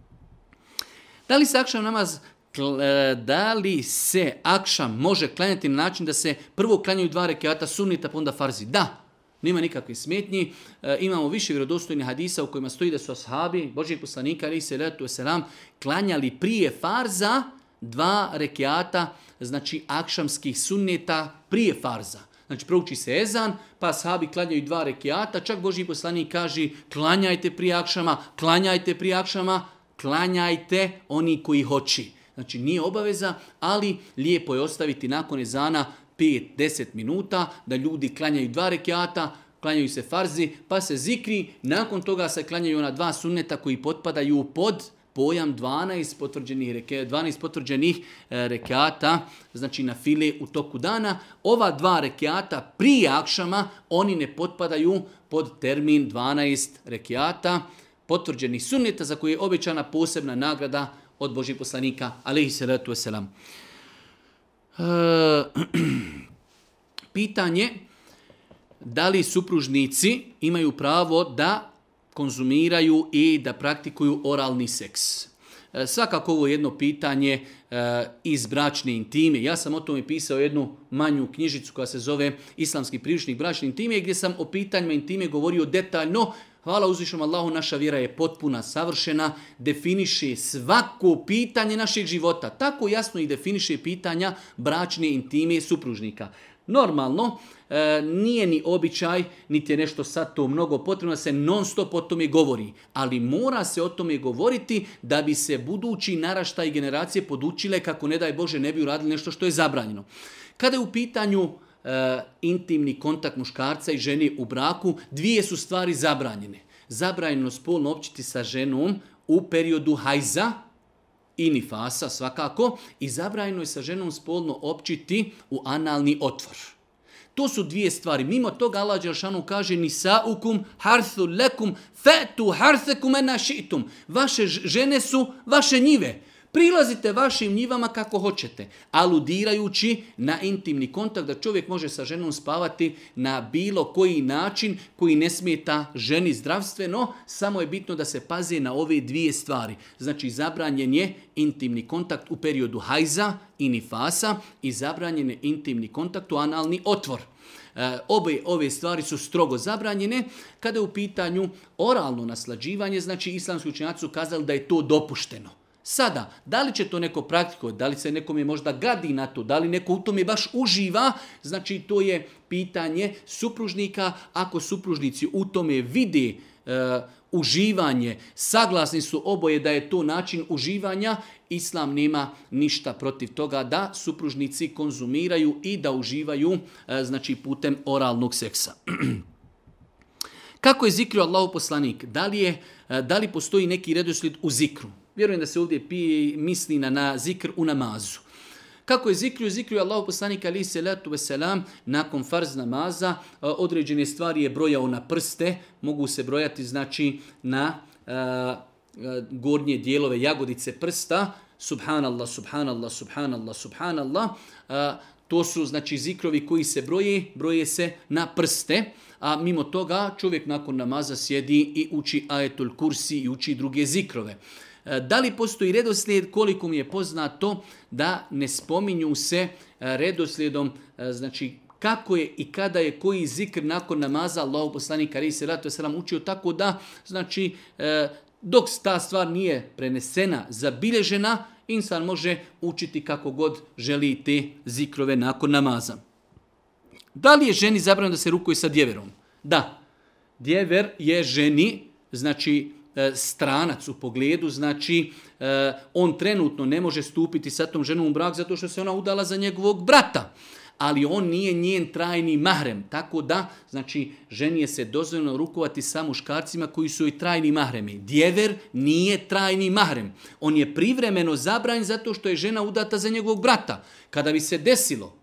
S1: da li se namaz E, da li se akšam može klanjati na način da se prvo klanjaju dva rekiata sunnita pa onda farzi? Da, nema nikakve smetnji. E, imamo više vjerodostojnih hadisa u kojima stoji da su ashabi Božjih poslanika ali se letu selam klanjali prije farza dva rekiata, znači akšamskih sunneta prije farza. Znači prouči se ezan, pa ashabi klanjaju dva rekiata, čak Božji poslanik kaže klanjajte prije akšama, klanjajte prije akšama, klanjajte oni koji hoći. Znači nije obaveza, ali lijepo je ostaviti nakon ezana 5-10 minuta da ljudi klanjaju dva rekiata, klanjaju se farzi, pa se zikri, nakon toga se klanjaju ona dva sunneta koji potpadaju pod pojam 12 potvrđenih, reke, 12 potvrđenih e, rekiata, znači na file u toku dana. Ova dva rekiata pri akšama, oni ne potpadaju pod termin 12 rekiata, potvrđenih sunneta za koje je obećana posebna nagrada od Božih poslanika, alaihi salatu wasalam. E, pitanje, da li supružnici imaju pravo da konzumiraju i da praktikuju oralni seks? E, svakako ovo je jedno pitanje e, iz bračne intime. Ja sam o tome pisao jednu manju knjižicu koja se zove Islamski priručnik bračne intime gdje sam o pitanjima intime govorio detaljno Hvala uzvišom Allahu, naša vjera je potpuna, savršena, definiše svako pitanje našeg života. Tako jasno i definiše pitanja bračne intime supružnika. Normalno, e, nije ni običaj, niti je nešto sad to mnogo potrebno, da se non stop o tome govori. Ali mora se o tome govoriti da bi se budući i generacije podučile kako ne daj Bože ne bi uradili nešto što je zabranjeno. Kada je u pitanju Eh, intimni kontakt muškarca i žene u braku, dvije su stvari zabranjene. Zabranjeno spolno općiti sa ženom u periodu hajza i nifasa svakako i zabranjeno je sa ženom spolno općiti u analni otvor. To su dvije stvari. Mimo toga Allah Đelšanu kaže nisaukum harthu lekum fetu harthekum enašitum. Vaše žene su vaše njive. Prilazite vašim njivama kako hoćete, aludirajući na intimni kontakt da čovjek može sa ženom spavati na bilo koji način koji ne smeta ženi zdravstveno, samo je bitno da se pazi na ove dvije stvari. Znači zabranjen je intimni kontakt u periodu hajza i nifasa i zabranjen je intimni kontakt u analni otvor. E, obe ove stvari su strogo zabranjene. Kada je u pitanju oralno naslađivanje, znači islamski učenjaci su kazali da je to dopušteno. Sada, da li će to neko praktikovati, da li se nekome možda gadi na to, da li neko u tome baš uživa, znači to je pitanje supružnika. Ako supružnici u tome vidi e, uživanje, saglasni su oboje da je to način uživanja, Islam nema ništa protiv toga da supružnici konzumiraju i da uživaju e, znači putem oralnog seksa. Kako je zikrio Allahu poslanik? Da li, je, e, da li postoji neki redoslijed u zikru? Vjerujem da se ovdje pije, misli na, na zikr u namazu. Kako je zikriju? Zikriju Allahu poslanik ali se letu veselam nakon farz namaza e, određene stvari je brojao na prste, mogu se brojati znači na e, e, gornje dijelove jagodice prsta, subhanallah, subhanallah, subhanallah, subhanallah. To su znači zikrovi koji se broje, broje se na prste, a mimo toga čovjek nakon namaza sjedi i uči ajetul kursi i uči druge zikrove. E, da li postoji redoslijed? Koliko mi je poznato da ne spominju se e, redoslijedom, e, znači kako je i kada je koji zikr nakon namaza Allahog poslanika Ali se ratu sram učio tako da znači dok ta stvar nije prenesena, zabilježena, insan može učiti kako god želi te zikrove nakon namaza. Da li je ženi zabranjeno da se rukuje sa djeverom? Da. Djever je ženi, znači E, stranac u pogledu, znači e, on trenutno ne može stupiti sa tom ženom u brak zato što se ona udala za njegovog brata ali on nije njen trajni mahrem. Tako da, znači, ženi je se dozvoljeno rukovati sa muškarcima koji su i trajni mahremi. Djever nije trajni mahrem. On je privremeno zabranj zato što je žena udata za njegovog brata. Kada bi se desilo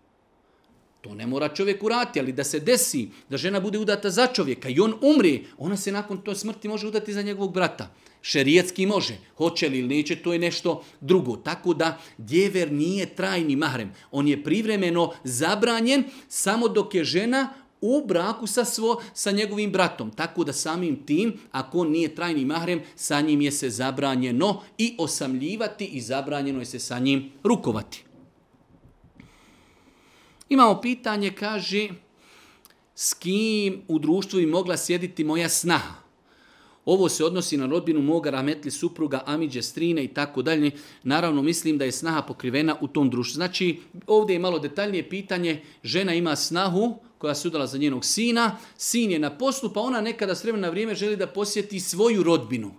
S1: to ne mora čovjek urati, ali da se desi, da žena bude udata za čovjeka i on umri, ona se nakon toj smrti može udati za njegovog brata. Šerijetski može, hoće li ili neće, to je nešto drugo. Tako da djever nije trajni mahrem. On je privremeno zabranjen samo dok je žena u braku sa, svo, sa njegovim bratom. Tako da samim tim, ako on nije trajni mahrem, sa njim je se zabranjeno i osamljivati i zabranjeno je se sa njim rukovati. Imamo pitanje, kaže, s kim u društvu bi mogla sjediti moja snaha? Ovo se odnosi na rodbinu moga Rametli, supruga, amiđe, strine i tako dalje. Naravno, mislim da je snaha pokrivena u tom društvu. Znači, ovdje je malo detaljnije pitanje. Žena ima snahu koja se udala za njenog sina. Sin je na poslu, pa ona nekada s vremena vrijeme želi da posjeti svoju rodbinu.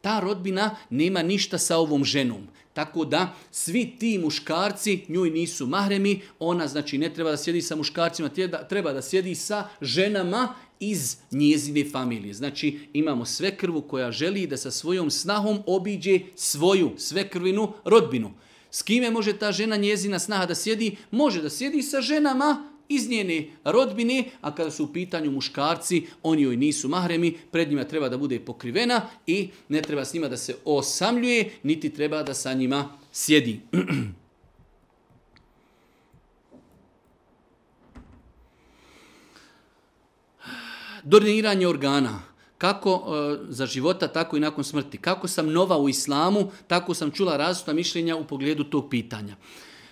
S1: Ta rodbina nema ništa sa ovom ženom. Tako da svi ti muškarci njoj nisu mahremi, ona znači ne treba da sjedi sa muškarcima, treba da sjedi sa ženama iz njezine familije. Znači imamo krvu koja želi da sa svojom snahom obiđe svoju svekrvinu rodbinu. S kime može ta žena njezina snaha da sjedi? Može da sjedi sa ženama iz njene rodbine, a kada su u pitanju muškarci, oni joj nisu mahremi, pred njima treba da bude pokrivena i ne treba s njima da se osamljuje, niti treba da sa njima sjedi. Doniranje organa, kako e, za života, tako i nakon smrti. Kako sam nova u islamu, tako sam čula različita mišljenja u pogledu tog pitanja.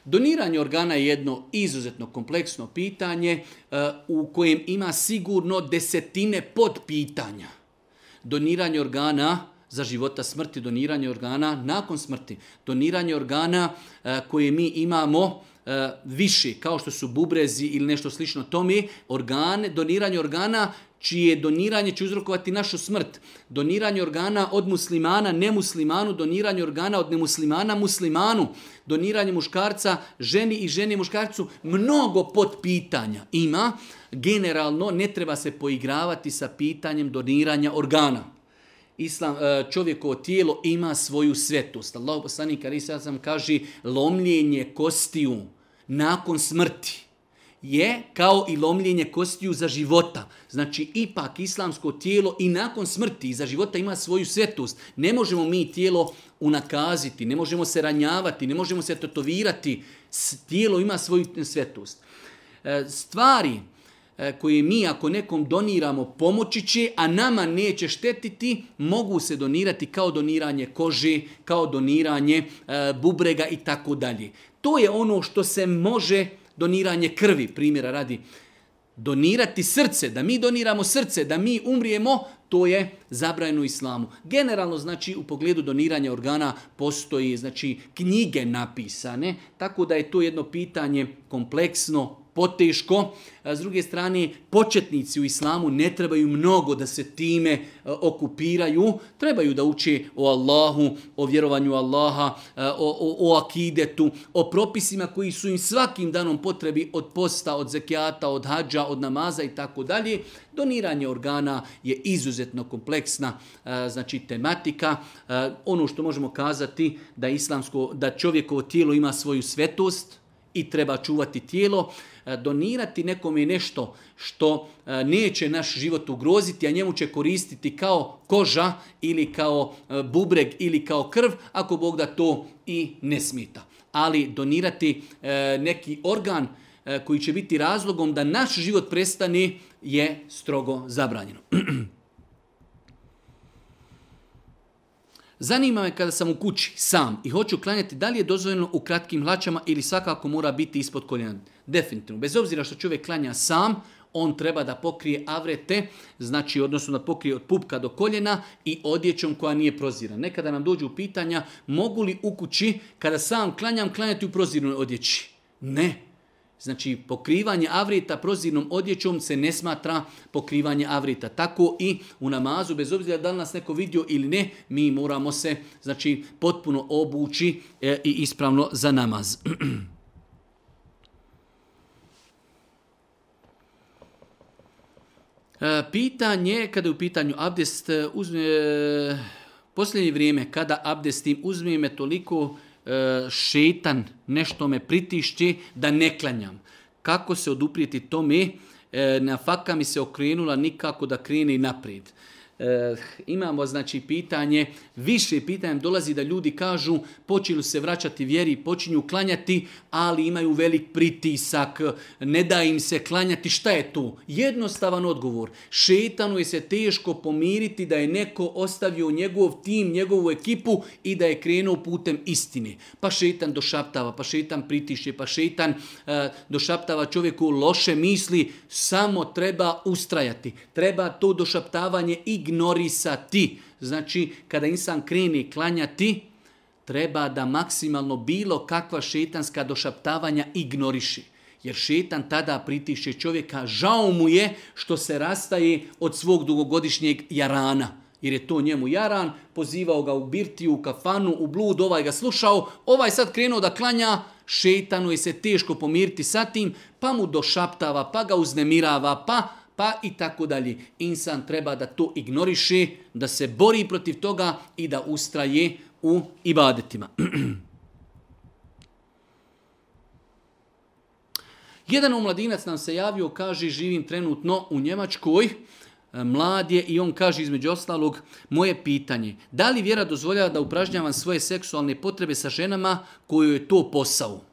S1: Doniranje organa je jedno izuzetno kompleksno pitanje e, u kojem ima sigurno desetine podpitanja. Doniranje organa za života smrti, doniranje organa nakon smrti, doniranje organa e, koje mi imamo E, viši, kao što su bubrezi ili nešto slično tome, organe, doniranje organa čije doniranje će uzrokovati našu smrt. Doniranje organa od muslimana nemuslimanu, doniranje organa od nemuslimana muslimanu, doniranje muškarca ženi i ženi muškarcu, mnogo potpitanja ima. Generalno ne treba se poigravati sa pitanjem doniranja organa islam, e, čovjekovo tijelo ima svoju svetost. Allah poslanik ali sam kaže lomljenje kostiju nakon smrti je kao i lomljenje kostiju za života. Znači, ipak islamsko tijelo i nakon smrti i za života ima svoju svetost. Ne možemo mi tijelo unakaziti, ne možemo se ranjavati, ne možemo se tetovirati. Tijelo ima svoju svetost. E, stvari E, koje mi ako nekom doniramo pomoći će, a nama neće štetiti, mogu se donirati kao doniranje kože, kao doniranje e, bubrega i tako dalje. To je ono što se može doniranje krvi, primjera radi. Donirati srce, da mi doniramo srce, da mi umrijemo, to je zabrajeno islamu. Generalno, znači, u pogledu doniranja organa postoji, znači, knjige napisane, tako da je to jedno pitanje kompleksno, poteško. E, s druge strane, početnici u islamu ne trebaju mnogo da se time e, okupiraju. Trebaju da uče o Allahu, o vjerovanju Allaha, e, o, o, akidetu, o propisima koji su im svakim danom potrebi od posta, od zekijata, od hađa, od namaza i tako dalje. Doniranje organa je izuzetno kompleksna znači, tematika. Ono što možemo kazati da islamsko, da čovjekovo tijelo ima svoju svetost, i treba čuvati tijelo. E, donirati nekome nešto što e, neće naš život ugroziti, a njemu će koristiti kao koža ili kao e, bubreg ili kao krv, ako Bog da to i ne smita. Ali donirati neki organ koji će biti razlogom da naš život prestane je strogo zabranjeno. Zanima me kada sam u kući sam i hoću klanjati da li je dozvoljeno u kratkim hlačama ili svakako mora biti ispod koljena. Definitivno, bez obzira što čovjek klanja sam, on treba da pokrije avrete, znači odnosno da pokrije od pupka do koljena i odjećom koja nije prozira. Nekada nam dođu pitanja mogu li u kući kada sam klanjam klanjati u prozirnoj odjeći? Ne, Znači, pokrivanje avrita prozirnom odjećom se ne smatra pokrivanje avrita. Tako i u namazu, bez obzira da li nas neko vidio ili ne, mi moramo se znači, potpuno obući e, i ispravno za namaz. E, pitanje, kada je u pitanju abdest, e, uzme, posljednje vrijeme, kada abdestim, uzme toliko E, šetan nešto me pritišće da ne klanjam. Kako se oduprijeti tome? E, na faka mi se okrenula nikako da kreni naprijed e, imamo znači pitanje, više pitanja dolazi da ljudi kažu počinju se vraćati vjeri, počinju klanjati, ali imaju velik pritisak, ne da im se klanjati. Šta je tu? Jednostavan odgovor. Šetanu je se teško pomiriti da je neko ostavio njegov tim, njegovu ekipu i da je krenuo putem istine. Pa šetan došaptava, pa šetan pritišće, pa šetan eh, došaptava čovjeku loše misli, samo treba ustrajati. Treba to došaptavanje i ignorisati. Znači, kada insan kreni klanjati, treba da maksimalno bilo kakva šetanska došaptavanja ignoriši. Jer šetan tada pritišće čovjeka, žao mu je što se rastaje od svog dugogodišnjeg jarana. Jer je to njemu jaran, pozivao ga u birtiju, u kafanu, u blud, ovaj ga slušao, ovaj sad krenuo da klanja, šetanu je se teško pomiriti sa tim, pa mu došaptava, pa ga uznemirava, pa pa i tako dalje. Insan treba da to ignoriše, da se bori protiv toga i da ustraje u ibadetima. Jedan omladinac nam se javio, kaže živim trenutno u Njemačkoj, e, mlad je i on kaže između ostalog moje pitanje, da li vjera dozvoljava da upražnjavam svoje seksualne potrebe sa ženama koju je to posao?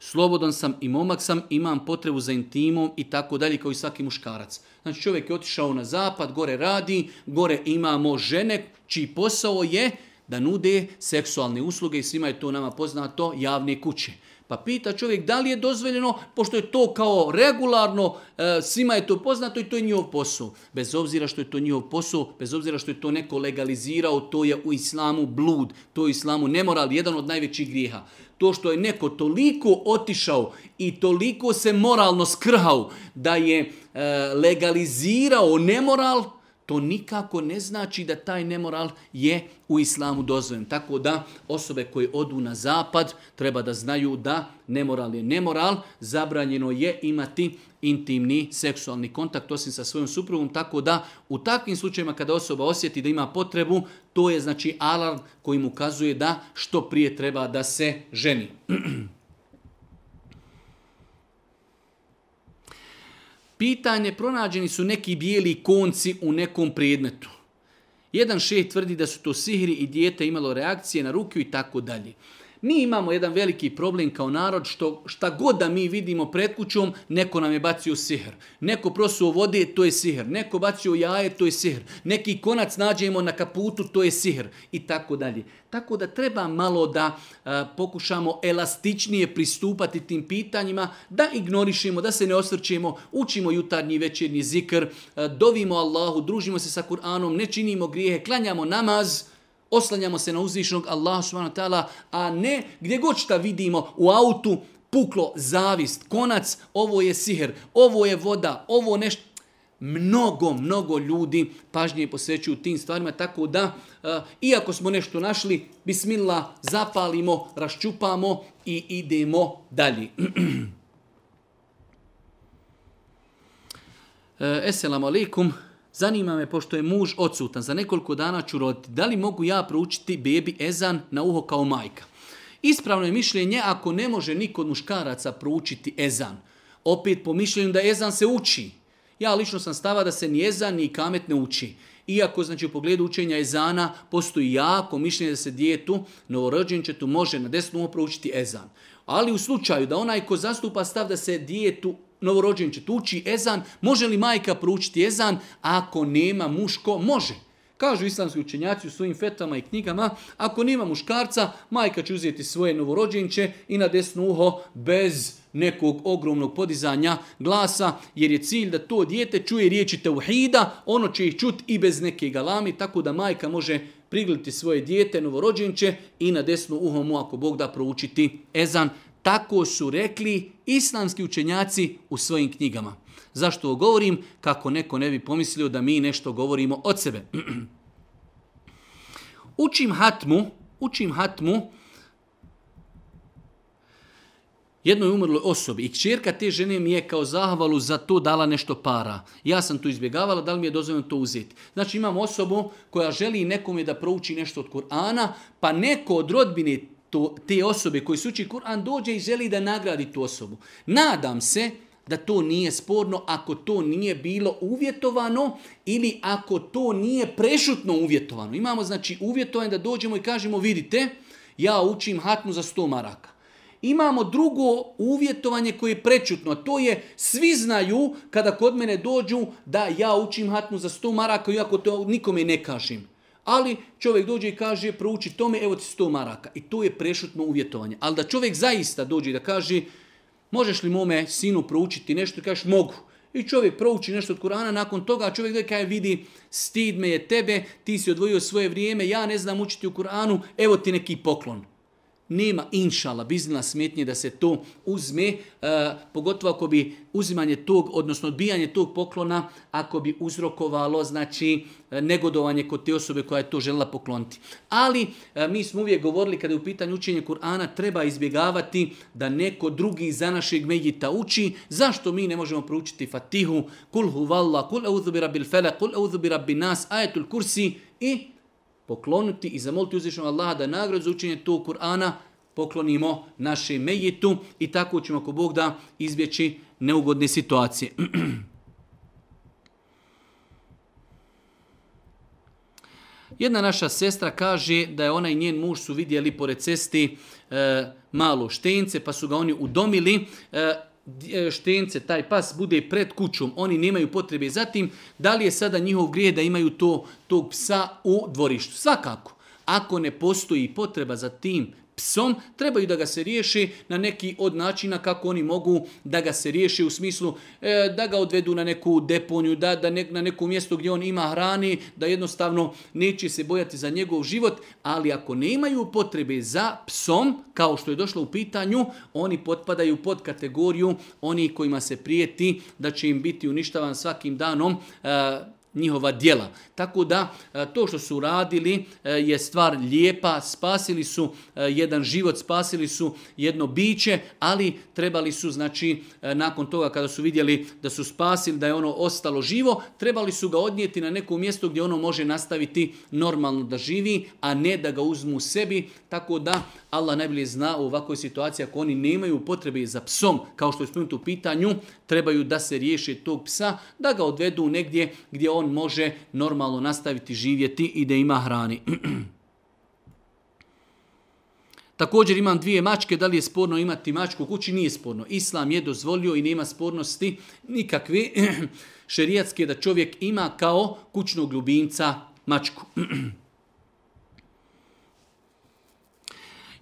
S1: slobodan sam i momak sam, imam potrebu za intimom i tako dalje kao i svaki muškarac. Znači čovjek je otišao na zapad, gore radi, gore imamo žene čiji posao je da nude seksualne usluge i svima je to nama poznato javne kuće. Pa pita čovjek da li je dozvoljeno, pošto je to kao regularno, e, svima je to poznato i to je njihov posao. Bez obzira što je to njihov posao, bez obzira što je to neko legalizirao, to je u islamu blud, to je u islamu nemoral, jedan od najvećih grijeha. To što je neko toliko otišao i toliko se moralno skrhao da je e, legalizirao nemoral, to nikako ne znači da taj nemoral je u islamu dozvoljen. Tako da osobe koje odu na zapad treba da znaju da nemoral je nemoral, zabranjeno je imati intimni seksualni kontakt osim sa svojom suprugom, tako da u takvim slučajima kada osoba osjeti da ima potrebu, to je znači alarm koji mu ukazuje da što prije treba da se ženi. Pitanje, pronađeni su neki bijeli konci u nekom predmetu. Jedan šeh tvrdi da su to sihri i dijete imalo reakcije na ruku i tako dalje. Mi imamo jedan veliki problem kao narod što šta god da mi vidimo pred kućom, neko nam je bacio sihr. Neko prosuo vode, to je sihr. Neko bacio jaje, to je sihr. Neki konac nađemo na kaputu, to je sihr. I tako dalje. Tako da treba malo da pokušamo elastičnije pristupati tim pitanjima, da ignorišemo, da se ne osvrćemo, učimo jutarnji i večernji zikr, dovimo Allahu, družimo se sa Kur'anom, ne činimo grijehe, klanjamo namaz, Oslanjamo se na uzvišnog Allaha subhanahu a ne gdje god šta vidimo u autu, puklo, zavist, konac, ovo je siher, ovo je voda, ovo nešto. Mnogo, mnogo ljudi pažnje posvećuju tim stvarima, tako da, iako smo nešto našli, bismillah, zapalimo, raščupamo i idemo dalje. Esselamu e, alaikum. Zanima me, pošto je muž odsutan, za nekoliko dana ću roditi, da li mogu ja proučiti bebi ezan na uho kao majka? Ispravno je mišljenje ako ne može niko od muškaraca proučiti ezan. Opet po mišljenju da ezan se uči. Ja lično sam stava da se ni ezan ni kamet ne uči. Iako znači u pogledu učenja ezana postoji jako mišljenje da se će novorođenčetu može na desnu proučiti ezan. Ali u slučaju da onaj ko zastupa stav da se dijetu novorođenče tuči ezan, može li majka proučiti ezan, ako nema muško, može. Kažu islamski učenjaci u svojim fetama i knjigama, ako nema muškarca, majka će uzeti svoje novorođenče i na desno uho bez nekog ogromnog podizanja glasa, jer je cilj da to dijete čuje riječi teuhida, ono će ih čuti i bez neke galami, tako da majka može prigliti svoje dijete novorođenče i na desno uho mu, ako Bog da, proučiti ezan, tako su rekli islamski učenjaci u svojim knjigama. Zašto govorim? Kako neko ne bi pomislio da mi nešto govorimo od sebe. učim hatmu, učim hatmu jednoj umrloj osobi i kćerka te žene mi je kao zahvalu za to dala nešto para. Ja sam tu izbjegavala, da li mi je dozvoljeno to uzeti? Znači imam osobu koja želi nekome da prouči nešto od Kur'ana, pa neko od rodbine te osobe koji su uči Kur'an dođe i želi da nagradi tu osobu. Nadam se da to nije sporno ako to nije bilo uvjetovano ili ako to nije prešutno uvjetovano. Imamo znači uvjetovanje da dođemo i kažemo vidite ja učim hatmu za 100 maraka. Imamo drugo uvjetovanje koje je prečutno, a to je svi znaju kada kod mene dođu da ja učim hatmu za 100 maraka iako to nikome ne kažem ali čovjek dođe i kaže prouči tome, evo ti sto maraka. I to je prešutno uvjetovanje. Ali da čovjek zaista dođe i da kaže možeš li mome sinu proučiti nešto, I kažeš mogu. I čovjek prouči nešto od Kurana, nakon toga čovjek dođe vidi stid me je tebe, ti si odvojio svoje vrijeme, ja ne znam učiti u Kuranu, evo ti neki poklon. Nema inšala biznila smetnje da se to uzme, e, pogotovo ako bi uzimanje tog, odnosno odbijanje tog poklona, ako bi uzrokovalo znači e, negodovanje kod te osobe koja je to željela pokloniti. Ali e, mi smo uvijek govorili kada je u pitanju učenje Kur'ana treba izbjegavati da neko drugi za našeg medita uči. Zašto mi ne možemo proučiti Fatihu, Kul huvalla, Kul euzubi bil fele, Kul euzubi nas, Ajetul kursi i pokloniti i zamoliti uzvišenog Allaha da nagrad za učenje tog Kur'ana poklonimo naše mejitu i tako ćemo ako Bog da izbjeći neugodne situacije. Jedna naša sestra kaže da je ona i njen muž su vidjeli pored cesti e, malo štence, pa su ga oni udomili. E, E, štence, taj pas bude pred kućom, oni nemaju potrebe za tim, da li je sada njihov grijeh da imaju to, tog psa u dvorištu? Svakako. Ako ne postoji potreba za tim psom, trebaju da ga se riješi na neki od načina kako oni mogu da ga se riješi u smislu e, da ga odvedu na neku deponiju, da, da na neku mjesto gdje on ima hrani, da jednostavno neće se bojati za njegov život, ali ako ne imaju potrebe za psom, kao što je došlo u pitanju, oni potpadaju pod kategoriju oni kojima se prijeti da će im biti uništavan svakim danom e, njihova djela. Tako da e, to što su radili e, je stvar lijepa, spasili su e, jedan život, spasili su jedno biće, ali trebali su znači nakon toga kada su vidjeli da su spasili, da je ono ostalo živo, trebali su ga odnijeti na neko mjesto gdje ono može nastaviti normalno da živi, a ne da ga uzmu sebi, tako da Allah najbolje zna u ovakvoj situaciji ako oni nemaju potrebe za psom, kao što je spomenuto u pitanju, trebaju da se riješe tog psa, da ga odvedu negdje gdje on može normalno nastaviti živjeti i da ima hrani. Također imam dvije mačke, da li je sporno imati mačku u kući? Nije sporno. Islam je dozvolio i nema spornosti nikakve šerijatske da čovjek ima kao kućnog ljubimca mačku.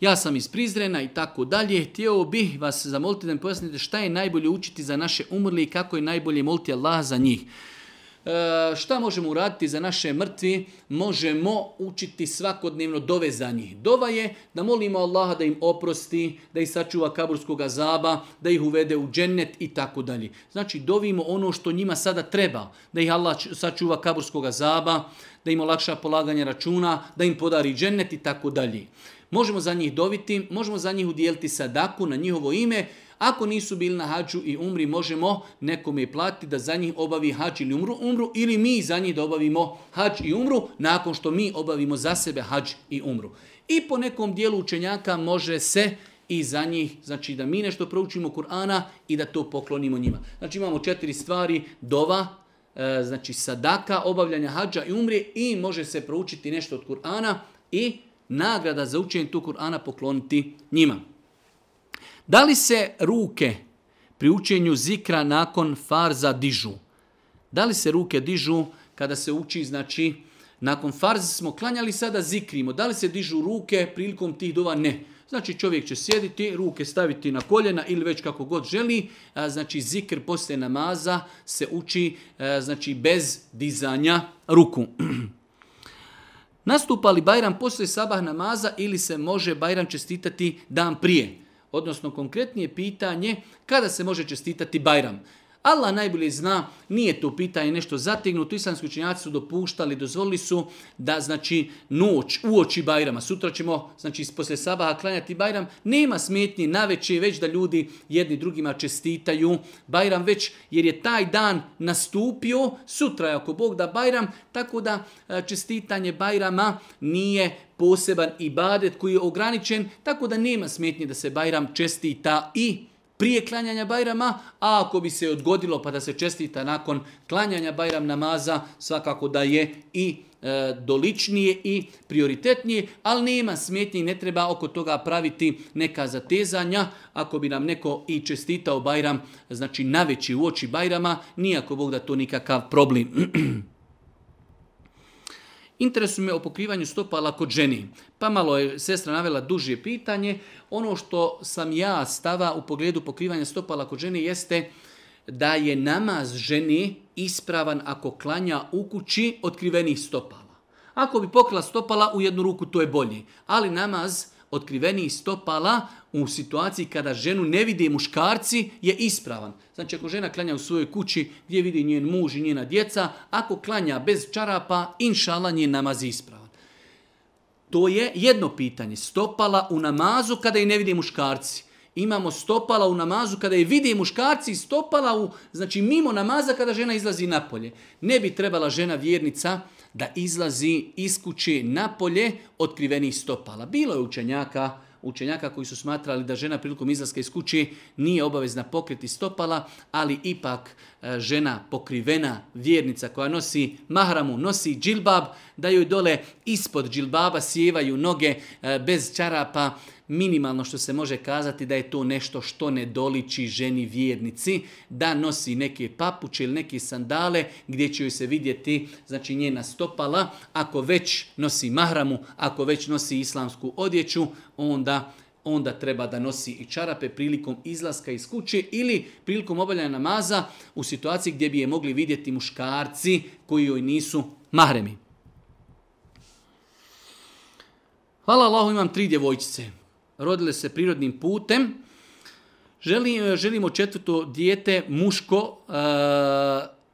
S1: ja sam iz Prizrena i tako dalje. Htio bih vas zamoliti da mi pojasnite šta je najbolje učiti za naše umrli i kako je najbolje moliti Allah za njih. E, šta možemo uraditi za naše mrtvi? Možemo učiti svakodnevno dove za njih. Dova je da molimo Allaha da im oprosti, da ih sačuva kaburskog azaba, da ih uvede u džennet i tako dalje. Znači dovimo ono što njima sada treba, da ih Allah sačuva kaburskog azaba, da im olakša polaganje računa, da im podari džennet i tako dalje. Možemo za njih dobiti, možemo za njih udijeliti sadaku na njihovo ime. Ako nisu bili na hađu i umri, možemo nekome platiti da za njih obavi hađ ili umru, umru ili mi za njih da obavimo hađ i umru nakon što mi obavimo za sebe hađ i umru. I po nekom dijelu učenjaka može se i za njih, znači da mi nešto proučimo Kur'ana i da to poklonimo njima. Znači imamo četiri stvari, dova, e, znači sadaka, obavljanja hađa i umri i može se proučiti nešto od Kur'ana i nagrada za učenje tu Kur'ana pokloniti njima. Da li se ruke pri učenju zikra nakon farza dižu? Da li se ruke dižu kada se uči, znači, nakon farze smo klanjali, sada zikrimo. Da li se dižu ruke prilikom tih dova? Ne. Znači čovjek će sjediti, ruke staviti na koljena ili već kako god želi. Znači zikr poslije namaza se uči znači, bez dizanja ruku. Nastupa li Bajram poslije sabah namaza ili se može Bajram čestitati dan prije? Odnosno, konkretnije pitanje, kada se može čestitati Bajram? Allah najbolje zna, nije to pitanje nešto zategnuto. Islamski učinjaci su dopuštali, dozvolili su da znači noć uoči Bajrama, sutra ćemo znači poslije sabaha klanjati Bajram, nema smetnje na već da ljudi jedni drugima čestitaju Bajram već jer je taj dan nastupio, sutra je ako Bog da Bajram, tako da e, čestitanje Bajrama nije poseban i badet koji je ograničen, tako da nema smetnje da se Bajram čestita i prije klanjanja Bajrama, a ako bi se odgodilo pa da se čestita nakon klanjanja Bajram namaza, svakako da je i e, doličnije i prioritetnije, ali nema smetnje ne treba oko toga praviti neka zatezanja. Ako bi nam neko i čestitao Bajram, znači naveći u oči Bajrama, nijako Bog da to nikakav problem. Interesu me o pokrivanju stopala kod ženi. Pa malo je sestra navela duže pitanje. Ono što sam ja stava u pogledu pokrivanja stopala kod ženi jeste da je namaz ženi ispravan ako klanja u kući otkrivenih stopala. Ako bi pokrila stopala u jednu ruku, to je bolje. Ali namaz otkrivenih stopala u situaciji kada ženu ne vide muškarci je ispravan. Znači ako žena klanja u svojoj kući gdje vidi njen muž i njena djeca, ako klanja bez čarapa, inšala njen namaz je ispravan. To je jedno pitanje. Stopala u namazu kada je ne vide muškarci. Imamo stopala u namazu kada je vide muškarci i stopala u, znači mimo namaza kada žena izlazi napolje. Ne bi trebala žena vjernica da izlazi iz kuće napolje otkrivenih stopala. Bilo je učenjaka učenjaka koji su smatrali da žena prilikom izlaska iz kuće nije obavezna pokriti stopala, ali ipak E, žena pokrivena vjernica koja nosi mahramu, nosi džilbab, da joj dole ispod džilbaba sjevaju noge e, bez čarapa, minimalno što se može kazati da je to nešto što ne doliči ženi vjernici, da nosi neke papuće ili neke sandale gdje će joj se vidjeti znači njena stopala, ako već nosi mahramu, ako već nosi islamsku odjeću, onda onda treba da nosi i čarape prilikom izlaska iz kuće ili prilikom obavljanja namaza u situaciji gdje bi je mogli vidjeti muškarci koji joj nisu mahremi. Hvala Allahu, imam tri djevojčice. Rodile se prirodnim putem. Želim, želimo četvrto dijete, muško, e,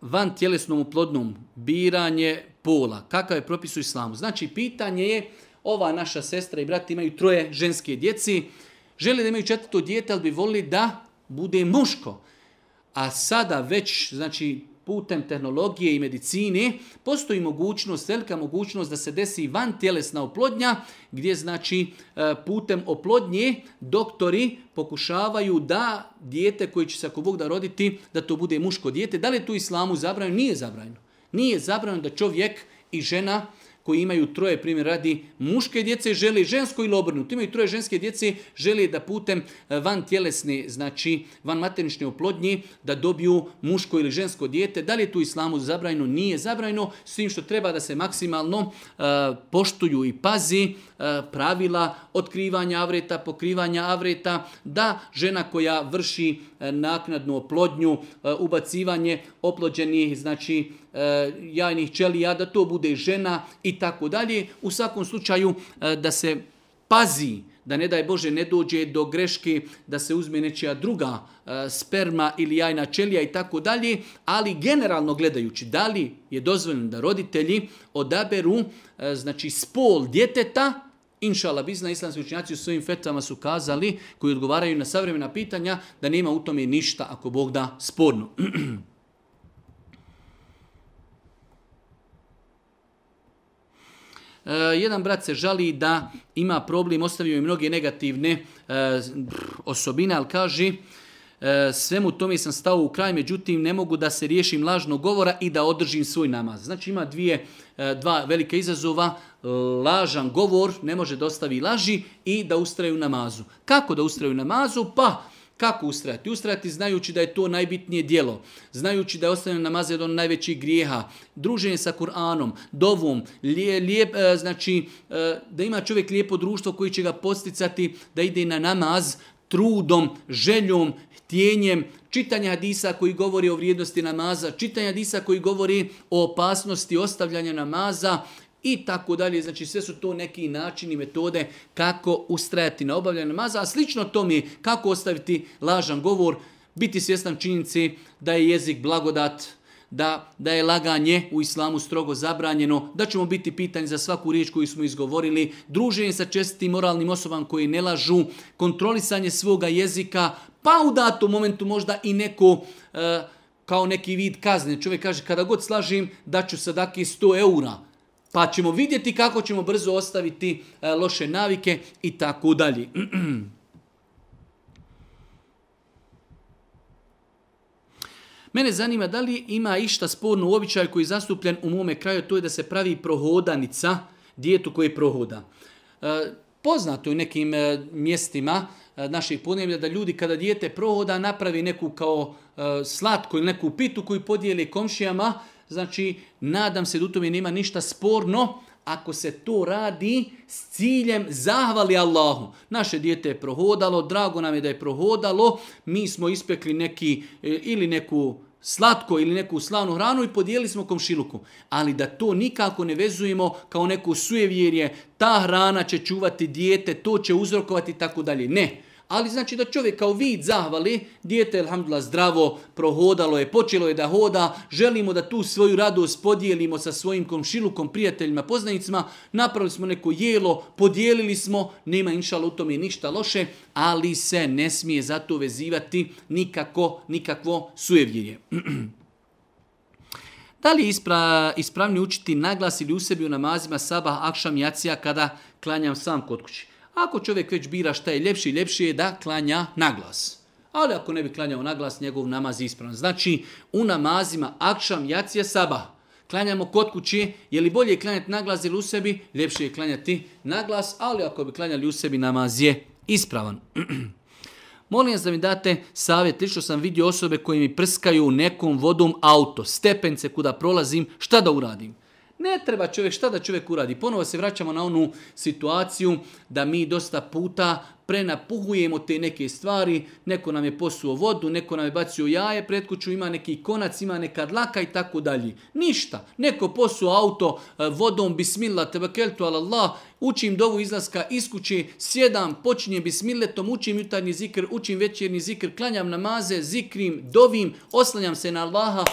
S1: van tjelesnom uplodnom, biranje pola. Kakav je propis u islamu? Znači, pitanje je ova naša sestra i brat imaju troje ženske djeci, žele da imaju četvrto dijete, ali bi volili da bude muško. A sada već, znači, putem tehnologije i medicine postoji mogućnost, velika mogućnost da se desi van tjelesna oplodnja gdje znači e, putem oplodnje doktori pokušavaju da dijete koji će se ako Bog da roditi da to bude muško dijete. Da li je tu islamu zabranjeno? Nije zabranjeno. Nije zabranjeno da čovjek i žena koji imaju troje, primjer radi muške djece, želi žensko ili obrnuto. Imaju troje ženske djece, želi da putem e, van tjelesne, znači van maternične oplodnje, da dobiju muško ili žensko dijete. Da li je tu islamu zabrajno? Nije zabrajno, s tim što treba da se maksimalno e, poštuju i pazi E, pravila otkrivanja avreta, pokrivanja avreta, da žena koja vrši e, naknadnu oplodnju, e, ubacivanje oplođenih, znači jajnih ćelija, da to bude žena i tako dalje. U svakom slučaju da se pazi da ne daj Bože ne dođe do greške da se uzme nečija druga sperma ili jajna čelija i tako dalje, ali generalno gledajući da li je dozvoljeno da roditelji odaberu znači spol djeteta Inšala bizna, islamski učinjaci u svojim fetvama su kazali, koji odgovaraju na savremena pitanja, da nema u tome ništa, ako Bog da, sporno. E, jedan brat se žali da ima problem, ostavio je mnoge negativne e, osobine, ali kaže e, svemu tome sam stao u kraj, međutim ne mogu da se riješim lažnog govora i da održim svoj namaz. Znači ima dvije, e, dva velike izazova, lažan govor, ne može dostavi laži i da ustraju namazu. Kako da ustraju namazu? Pa, kako ustrajati? Ustrajati znajući da je to najbitnije dijelo, znajući da je ostavljeno namaza jedan od najvećih grijeha, druženje sa Kur'anom, dovom, lije, e, znači e, da ima čovjek lijepo društvo koji će ga posticati da ide na namaz trudom, željom, htjenjem, čitanja hadisa koji govori o vrijednosti namaza, čitanja hadisa koji govori o opasnosti ostavljanja namaza, i tako dalje. Znači sve su to neki načini, metode kako ustrajati na obavljanju namaza, a slično mi je kako ostaviti lažan govor, biti svjestan činjenici da je jezik blagodat, da, da je laganje u islamu strogo zabranjeno, da ćemo biti pitanje za svaku riječ koju smo izgovorili, druženje sa čestim moralnim osobama koji ne lažu, kontrolisanje svoga jezika, pa u datom momentu možda i neko... Eh, kao neki vid kazne. Čovjek kaže, kada god slažim, ću sadaki 100 eura pa ćemo vidjeti kako ćemo brzo ostaviti e, loše navike i tako dalje. Mene zanima da li ima išta sporno u običaju koji je zastupljen u mome kraju, to je da se pravi prohodanica, dijetu koji prohoda. E, poznato je u nekim e, mjestima naših podnijemlja da ljudi kada dijete prohoda napravi neku kao slatku ili neku pitu koju podijeli komšijama, Znači, nadam se da u tome nema ništa sporno, ako se to radi s ciljem zahvali Allahu. Naše dijete je prohodalo, drago nam je da je prohodalo, mi smo ispekli neki e, ili neku slatko ili neku slavnu hranu i podijelili smo komšiluku. Ali da to nikako ne vezujemo kao neko sujevjerje, ta hrana će čuvati dijete, to će uzrokovati i tako dalje. Ne, ali znači da čovjek kao vid zahvali, dijete je zdravo, prohodalo je, počelo je da hoda, želimo da tu svoju radost podijelimo sa svojim komšilukom, prijateljima, poznanicima, napravili smo neko jelo, podijelili smo, nema inšala u tome ništa loše, ali se ne smije zato vezivati nikako, nikakvo sujevljenje. Da li je ispra, ispravni učiti naglas ili u sebi u namazima sabah, akšam, jacija kada klanjam sam kod kući? Ako čovjek već bira šta je ljepši, ljepši je da klanja naglas. Ali ako ne bi klanjao naglas, njegov namaz je ispravan. Znači, u namazima akšam, jacija, saba, Klanjamo kod kući, je li bolje klanjati naglas ili u sebi? Ljepše je klanjati naglas, ali ako bi klanjali u sebi, namaz je ispravan. Molim vas da mi date savjet, lično sam vidio osobe koje mi prskaju nekom vodom auto, stepence kuda prolazim, šta da uradim? Ne treba čovjek, šta da čovjek uradi? Ponovo se vraćamo na onu situaciju da mi dosta puta prenapuhujemo te neke stvari, neko nam je posuo vodu, neko nam je bacio jaje pred kuću, ima neki konac, ima neka dlaka i tako dalje. Ništa. Neko posuo auto e, vodom, bismillah, tebakeltu Allah, učim dovu izlaska iz kuće, sjedam, počinjem bismilletom, učim jutarnji zikr, učim večernji zikr, klanjam namaze, zikrim, dovim, oslanjam se na Allaha,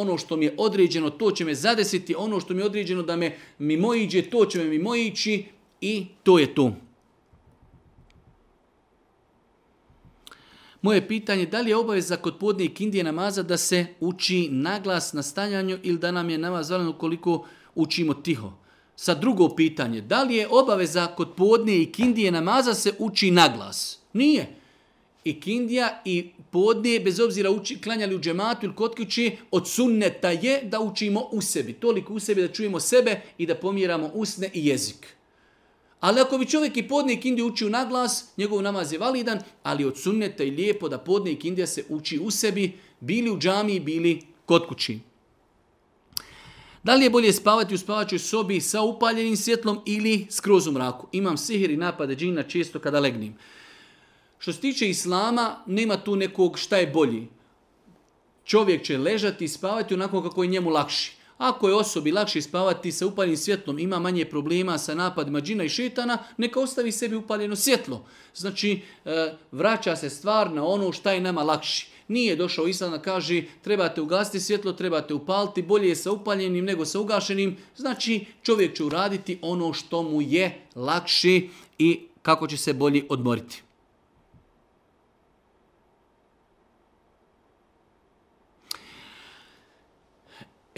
S1: ono što mi je određeno, to će me zadesiti, ono što mi je određeno da me mimoiđe, to će me mimoići i to je to. Moje pitanje da li je obaveza kod podne kindije namaza da se uči naglas na stanjanju ili da nam je namaz valjeno koliko učimo tiho? Sa drugo pitanje, da li je obaveza kod podne i kindije namaza se uči naglas? Nije. I kindija i podne, bez obzira uči, klanjali u džematu ili kod kući, od sunneta je da učimo u sebi. Toliko u sebi da čujemo sebe i da pomiramo usne i jezik. Ali ako bi čovjek i podne i kindiju učio na glas, njegov namaz je validan, ali od sunneta je lijepo da podne i se uči u sebi, bili u i bili kod kući. Da li je bolje spavati u spavačoj sobi sa upaljenim svjetlom ili skroz u mraku? Imam sihir i napade džina često kada legnim. Što se tiče islama, nema tu nekog šta je bolji. Čovjek će ležati i spavati onako kako je njemu lakši. Ako je osobi lakše spavati sa upaljenim svjetlom, ima manje problema sa napadima džina i šetana, neka ostavi sebi upaljeno svjetlo. Znači, e, vraća se stvar na ono šta je nama lakši. Nije došao Islam da kaže trebate ugasiti svjetlo, trebate upaliti, bolje je sa upaljenim nego sa ugašenim. Znači, čovjek će uraditi ono što mu je lakši i kako će se bolje odmoriti.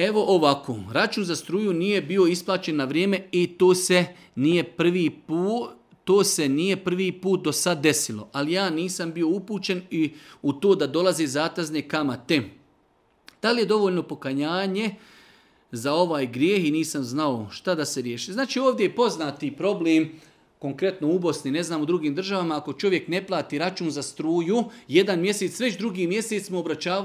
S1: Evo ovako, račun za struju nije bio isplaćen na vrijeme i to se nije prvi put, to se nije prvi put do sad desilo, ali ja nisam bio upućen i u to da dolazi zatazne kamate. Da li je dovoljno pokanjanje za ovaj grijeh i nisam znao šta da se riješi? Znači ovdje je poznati problem konkretno u Bosni, ne znam u drugim državama, ako čovjek ne plati račun za struju, jedan mjesec, već drugi mjesec mu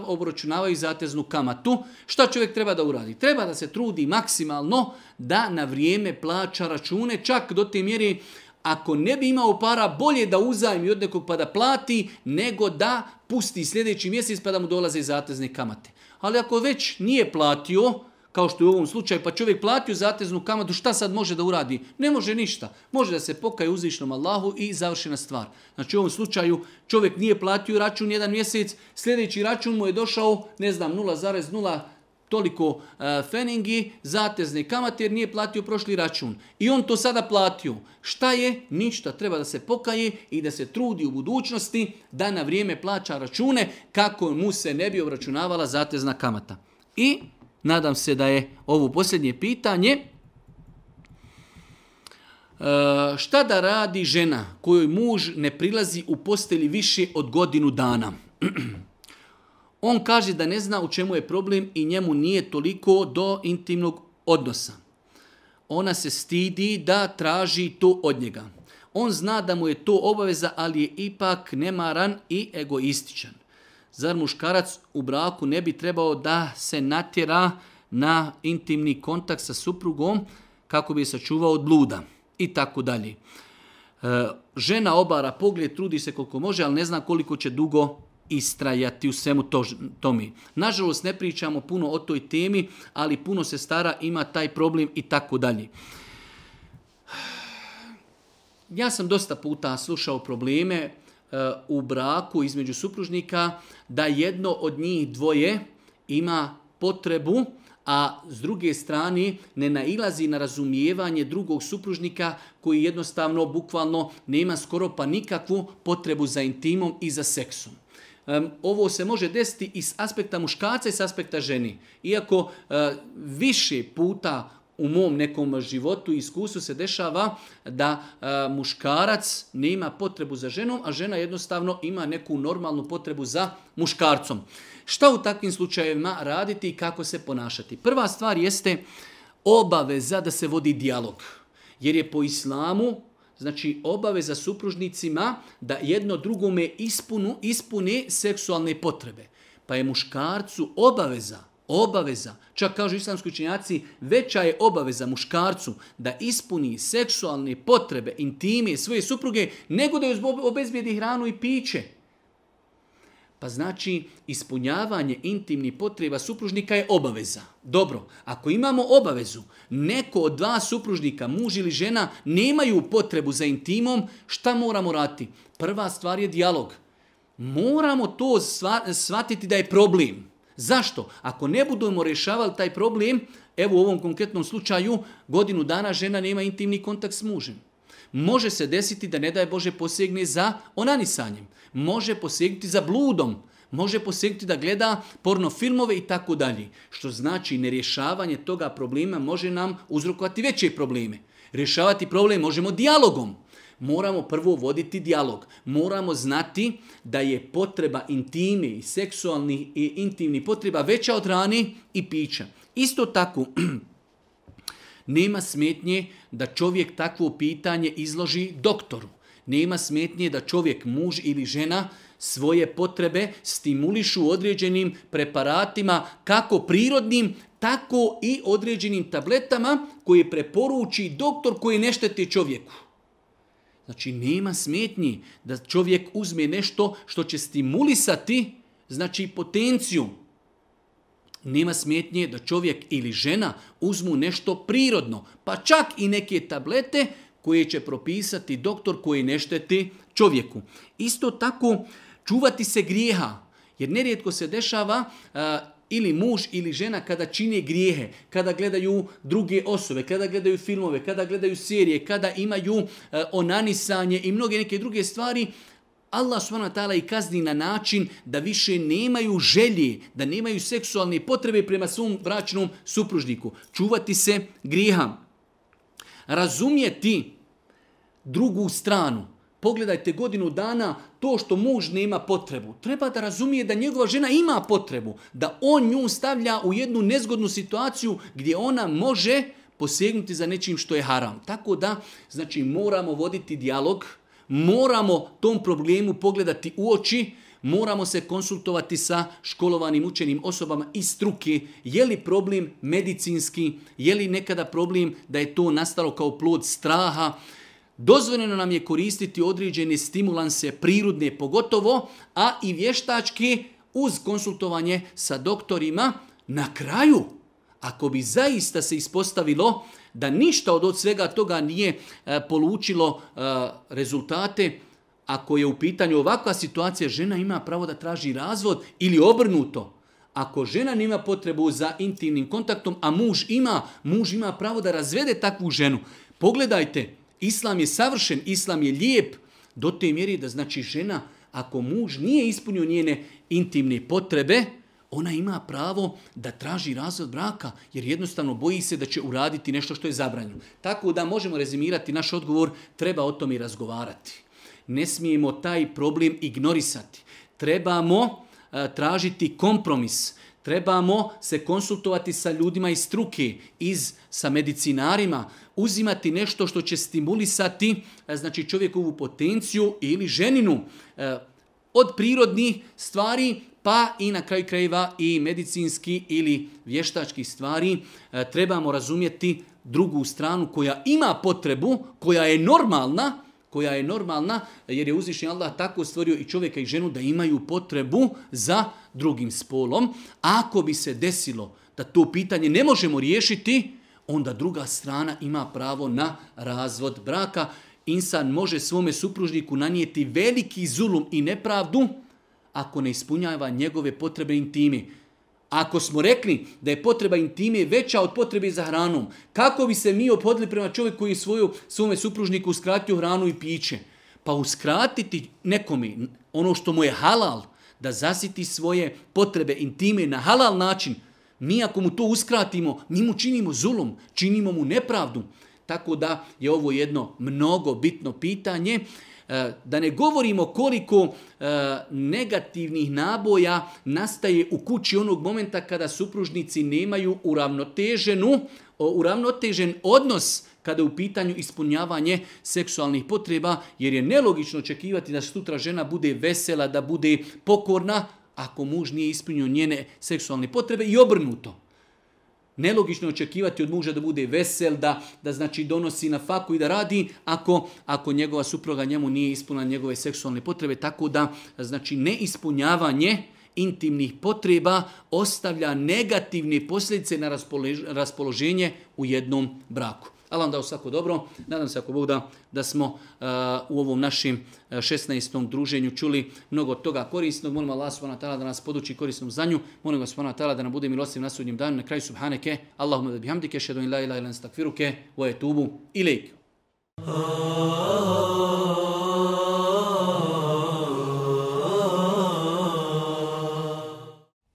S1: obračunavaju zateznu kamatu. Šta čovjek treba da uradi? Treba da se trudi maksimalno da na vrijeme plaća račune, čak do te mjeri ako ne bi imao para, bolje da uzajmi od nekog pa da plati, nego da pusti sljedeći mjesec pa da mu dolaze zatezne kamate. Ali ako već nije platio, kao što je u ovom slučaju, pa čovjek platio zateznu kamatu, šta sad može da uradi? Ne može ništa. Može da se pokaje uzvišnom Allahu i završena stvar. Znači u ovom slučaju čovjek nije platio račun jedan mjesec, sljedeći račun mu je došao, ne znam, 0,0 toliko e, feningi, zatezne kamate jer nije platio prošli račun. I on to sada platio. Šta je? Ništa. Treba da se pokaje i da se trudi u budućnosti da na vrijeme plaća račune kako mu se ne bi obračunavala zatezna kamata. I Nadam se da je ovo posljednje pitanje. E, šta da radi žena kojoj muž ne prilazi u postelji više od godinu dana? On kaže da ne zna u čemu je problem i njemu nije toliko do intimnog odnosa. Ona se stidi da traži to od njega. On zna da mu je to obaveza, ali je ipak nemaran i egoističan zar muškarac u braku ne bi trebao da se natjera na intimni kontakt sa suprugom kako bi se sačuvao od bluda i tako dalje. E, žena obara pogled, trudi se koliko može, ali ne zna koliko će dugo istrajati u svemu tomi. Nažalost, ne pričamo puno o toj temi, ali puno se stara, ima taj problem i tako dalje. Ja sam dosta puta slušao probleme E, u braku između supružnika da jedno od njih dvoje ima potrebu a s druge strane ne nailazi na razumijevanje drugog supružnika koji jednostavno bukvalno nema skoro pa nikakvu potrebu za intimom i za seksom. ovo se može desiti i s aspekta muškarca i s aspekta ženi. Iako e, više puta u mom nekom životu i iskustvu se dešava da e, muškarac nema potrebu za ženom, a žena jednostavno ima neku normalnu potrebu za muškarcom. Šta u takvim slučajevima raditi i kako se ponašati? Prva stvar jeste obaveza da se vodi dijalog. Jer je po islamu znači obaveza supružnicima da jedno drugome ispunu, ispune seksualne potrebe. Pa je muškarcu obaveza Obaveza, čak kažu islamski učenjaci, veća je obaveza muškarcu da ispuni seksualne potrebe, intime svoje supruge, nego da joj obezbijedi hranu i piće. Pa znači, ispunjavanje intimnih potreba supružnika je obaveza. Dobro, ako imamo obavezu, neko od dva supružnika, muž ili žena, nemaju potrebu za intimom, šta moramo raditi? Prva stvar je dijalog. Moramo to shvatiti da je problem. Zašto? Ako ne budemo rješavali taj problem, evo u ovom konkretnom slučaju, godinu dana žena nema intimni kontakt s mužem. Može se desiti da ne daje Bože posegne za onanisanjem. Može posegnuti za bludom. Može posegnuti da gleda porno filmove i tako dalje. Što znači nerješavanje toga problema može nam uzrokovati veće probleme. Rješavati problem možemo dijalogom moramo prvo voditi dijalog. Moramo znati da je potreba intime i seksualni i intimni potreba veća od rani i pića. Isto tako, nema smetnje da čovjek takvo pitanje izloži doktoru. Nema smetnje da čovjek, muž ili žena, svoje potrebe stimulišu određenim preparatima, kako prirodnim, tako i određenim tabletama koje preporuči doktor koji ne šteti čovjeku. Znači nema smetnji da čovjek uzme nešto što će stimulisati znači potenciju. Nema smetnje da čovjek ili žena uzmu nešto prirodno, pa čak i neke tablete koje će propisati doktor koji ne šteti čovjeku. Isto tako čuvati se grijeha, jer nerijetko se dešava ili muž ili žena kada čine grijehe, kada gledaju druge osobe, kada gledaju filmove, kada gledaju serije, kada imaju e, onanisanje i mnoge neke druge stvari, Allah subhanahu i kazni na način da više nemaju želje, da nemaju seksualne potrebe prema svom vračnom supružniku. Čuvati se grijeha. Razumjeti drugu stranu. Pogledajte godinu dana to što muž nema potrebu. Treba da razumije da njegova žena ima potrebu. Da on nju stavlja u jednu nezgodnu situaciju gdje ona može posegnuti za nečim što je haram. Tako da, znači, moramo voditi dijalog, moramo tom problemu pogledati u oči, moramo se konsultovati sa školovanim učenim osobama i struke. Je li problem medicinski, je li nekada problem da je to nastalo kao plod straha, Dozvoljeno nam je koristiti određene stimulanse prirodne pogotovo, a i vještački uz konsultovanje sa doktorima. Na kraju, ako bi zaista se ispostavilo da ništa od svega toga nije e, polučilo e, rezultate, ako je u pitanju ovakva situacija, žena ima pravo da traži razvod ili obrnuto. Ako žena nema potrebu za intimnim kontaktom, a muž ima, muž ima pravo da razvede takvu ženu. Pogledajte, Islam je savršen, islam je lijep, do te mjeri da znači žena, ako muž nije ispunio njene intimne potrebe, ona ima pravo da traži razvod braka, jer jednostavno boji se da će uraditi nešto što je zabranjeno. Tako da možemo rezimirati naš odgovor, treba o tom i razgovarati. Ne smijemo taj problem ignorisati. Trebamo tražiti kompromis. Trebamo se konsultovati sa ljudima iz struke, iz, sa medicinarima, uzimati nešto što će stimulisati e, znači čovjekovu potenciju ili ženinu e, od prirodnih stvari pa i na kraju krajeva i medicinski ili vještački stvari e, trebamo razumjeti drugu stranu koja ima potrebu, koja je normalna, koja je normalna jer je uzvišnji Allah tako stvorio i čovjeka i ženu da imaju potrebu za drugim spolom. Ako bi se desilo da to pitanje ne možemo riješiti, onda druga strana ima pravo na razvod braka. Insan može svome supružniku nanijeti veliki zulum i nepravdu ako ne ispunjava njegove potrebe intimi. Ako smo rekli da je potreba intime veća od potrebe za hranom, kako bi se mi opodili prema čovjeku koji svoju, svome supružniku uskratio hranu i piće? Pa uskratiti nekome ono što mu je halal, da zasiti svoje potrebe intime na halal način, mi ako mu to uskratimo, mi mu činimo zulom, činimo mu nepravdu. Tako da je ovo jedno mnogo bitno pitanje E, da ne govorimo koliko e, negativnih naboja nastaje u kući onog momenta kada supružnici nemaju uravnoteženu, uravnotežen odnos kada je u pitanju ispunjavanje seksualnih potreba, jer je nelogično očekivati da sutra žena bude vesela, da bude pokorna, ako muž nije ispunio njene seksualne potrebe i obrnuto. Nelogično je očekivati od muža da bude vesel, da, da znači donosi na faku i da radi ako, ako njegova supruga njemu nije ispunila njegove seksualne potrebe, tako da znači neispunjavanje intimnih potreba ostavlja negativne posljedice na raspoloženje u jednom braku. Allah vam dao svako dobro. Nadam se ako Bog da, da smo uh, u ovom našem 16. E, druženju čuli mnogo toga korisnog. Molim Allah subhanahu ta'ala da nas poduči korisnom zanju. Molim Allah subhanahu ta'ala da nam bude milostiv na sudnjem danu. Na kraju subhaneke. Allahumma da bihamdike. Šedun in la ilaha ilan stakfiruke. Wa etubu ilaik. Ah,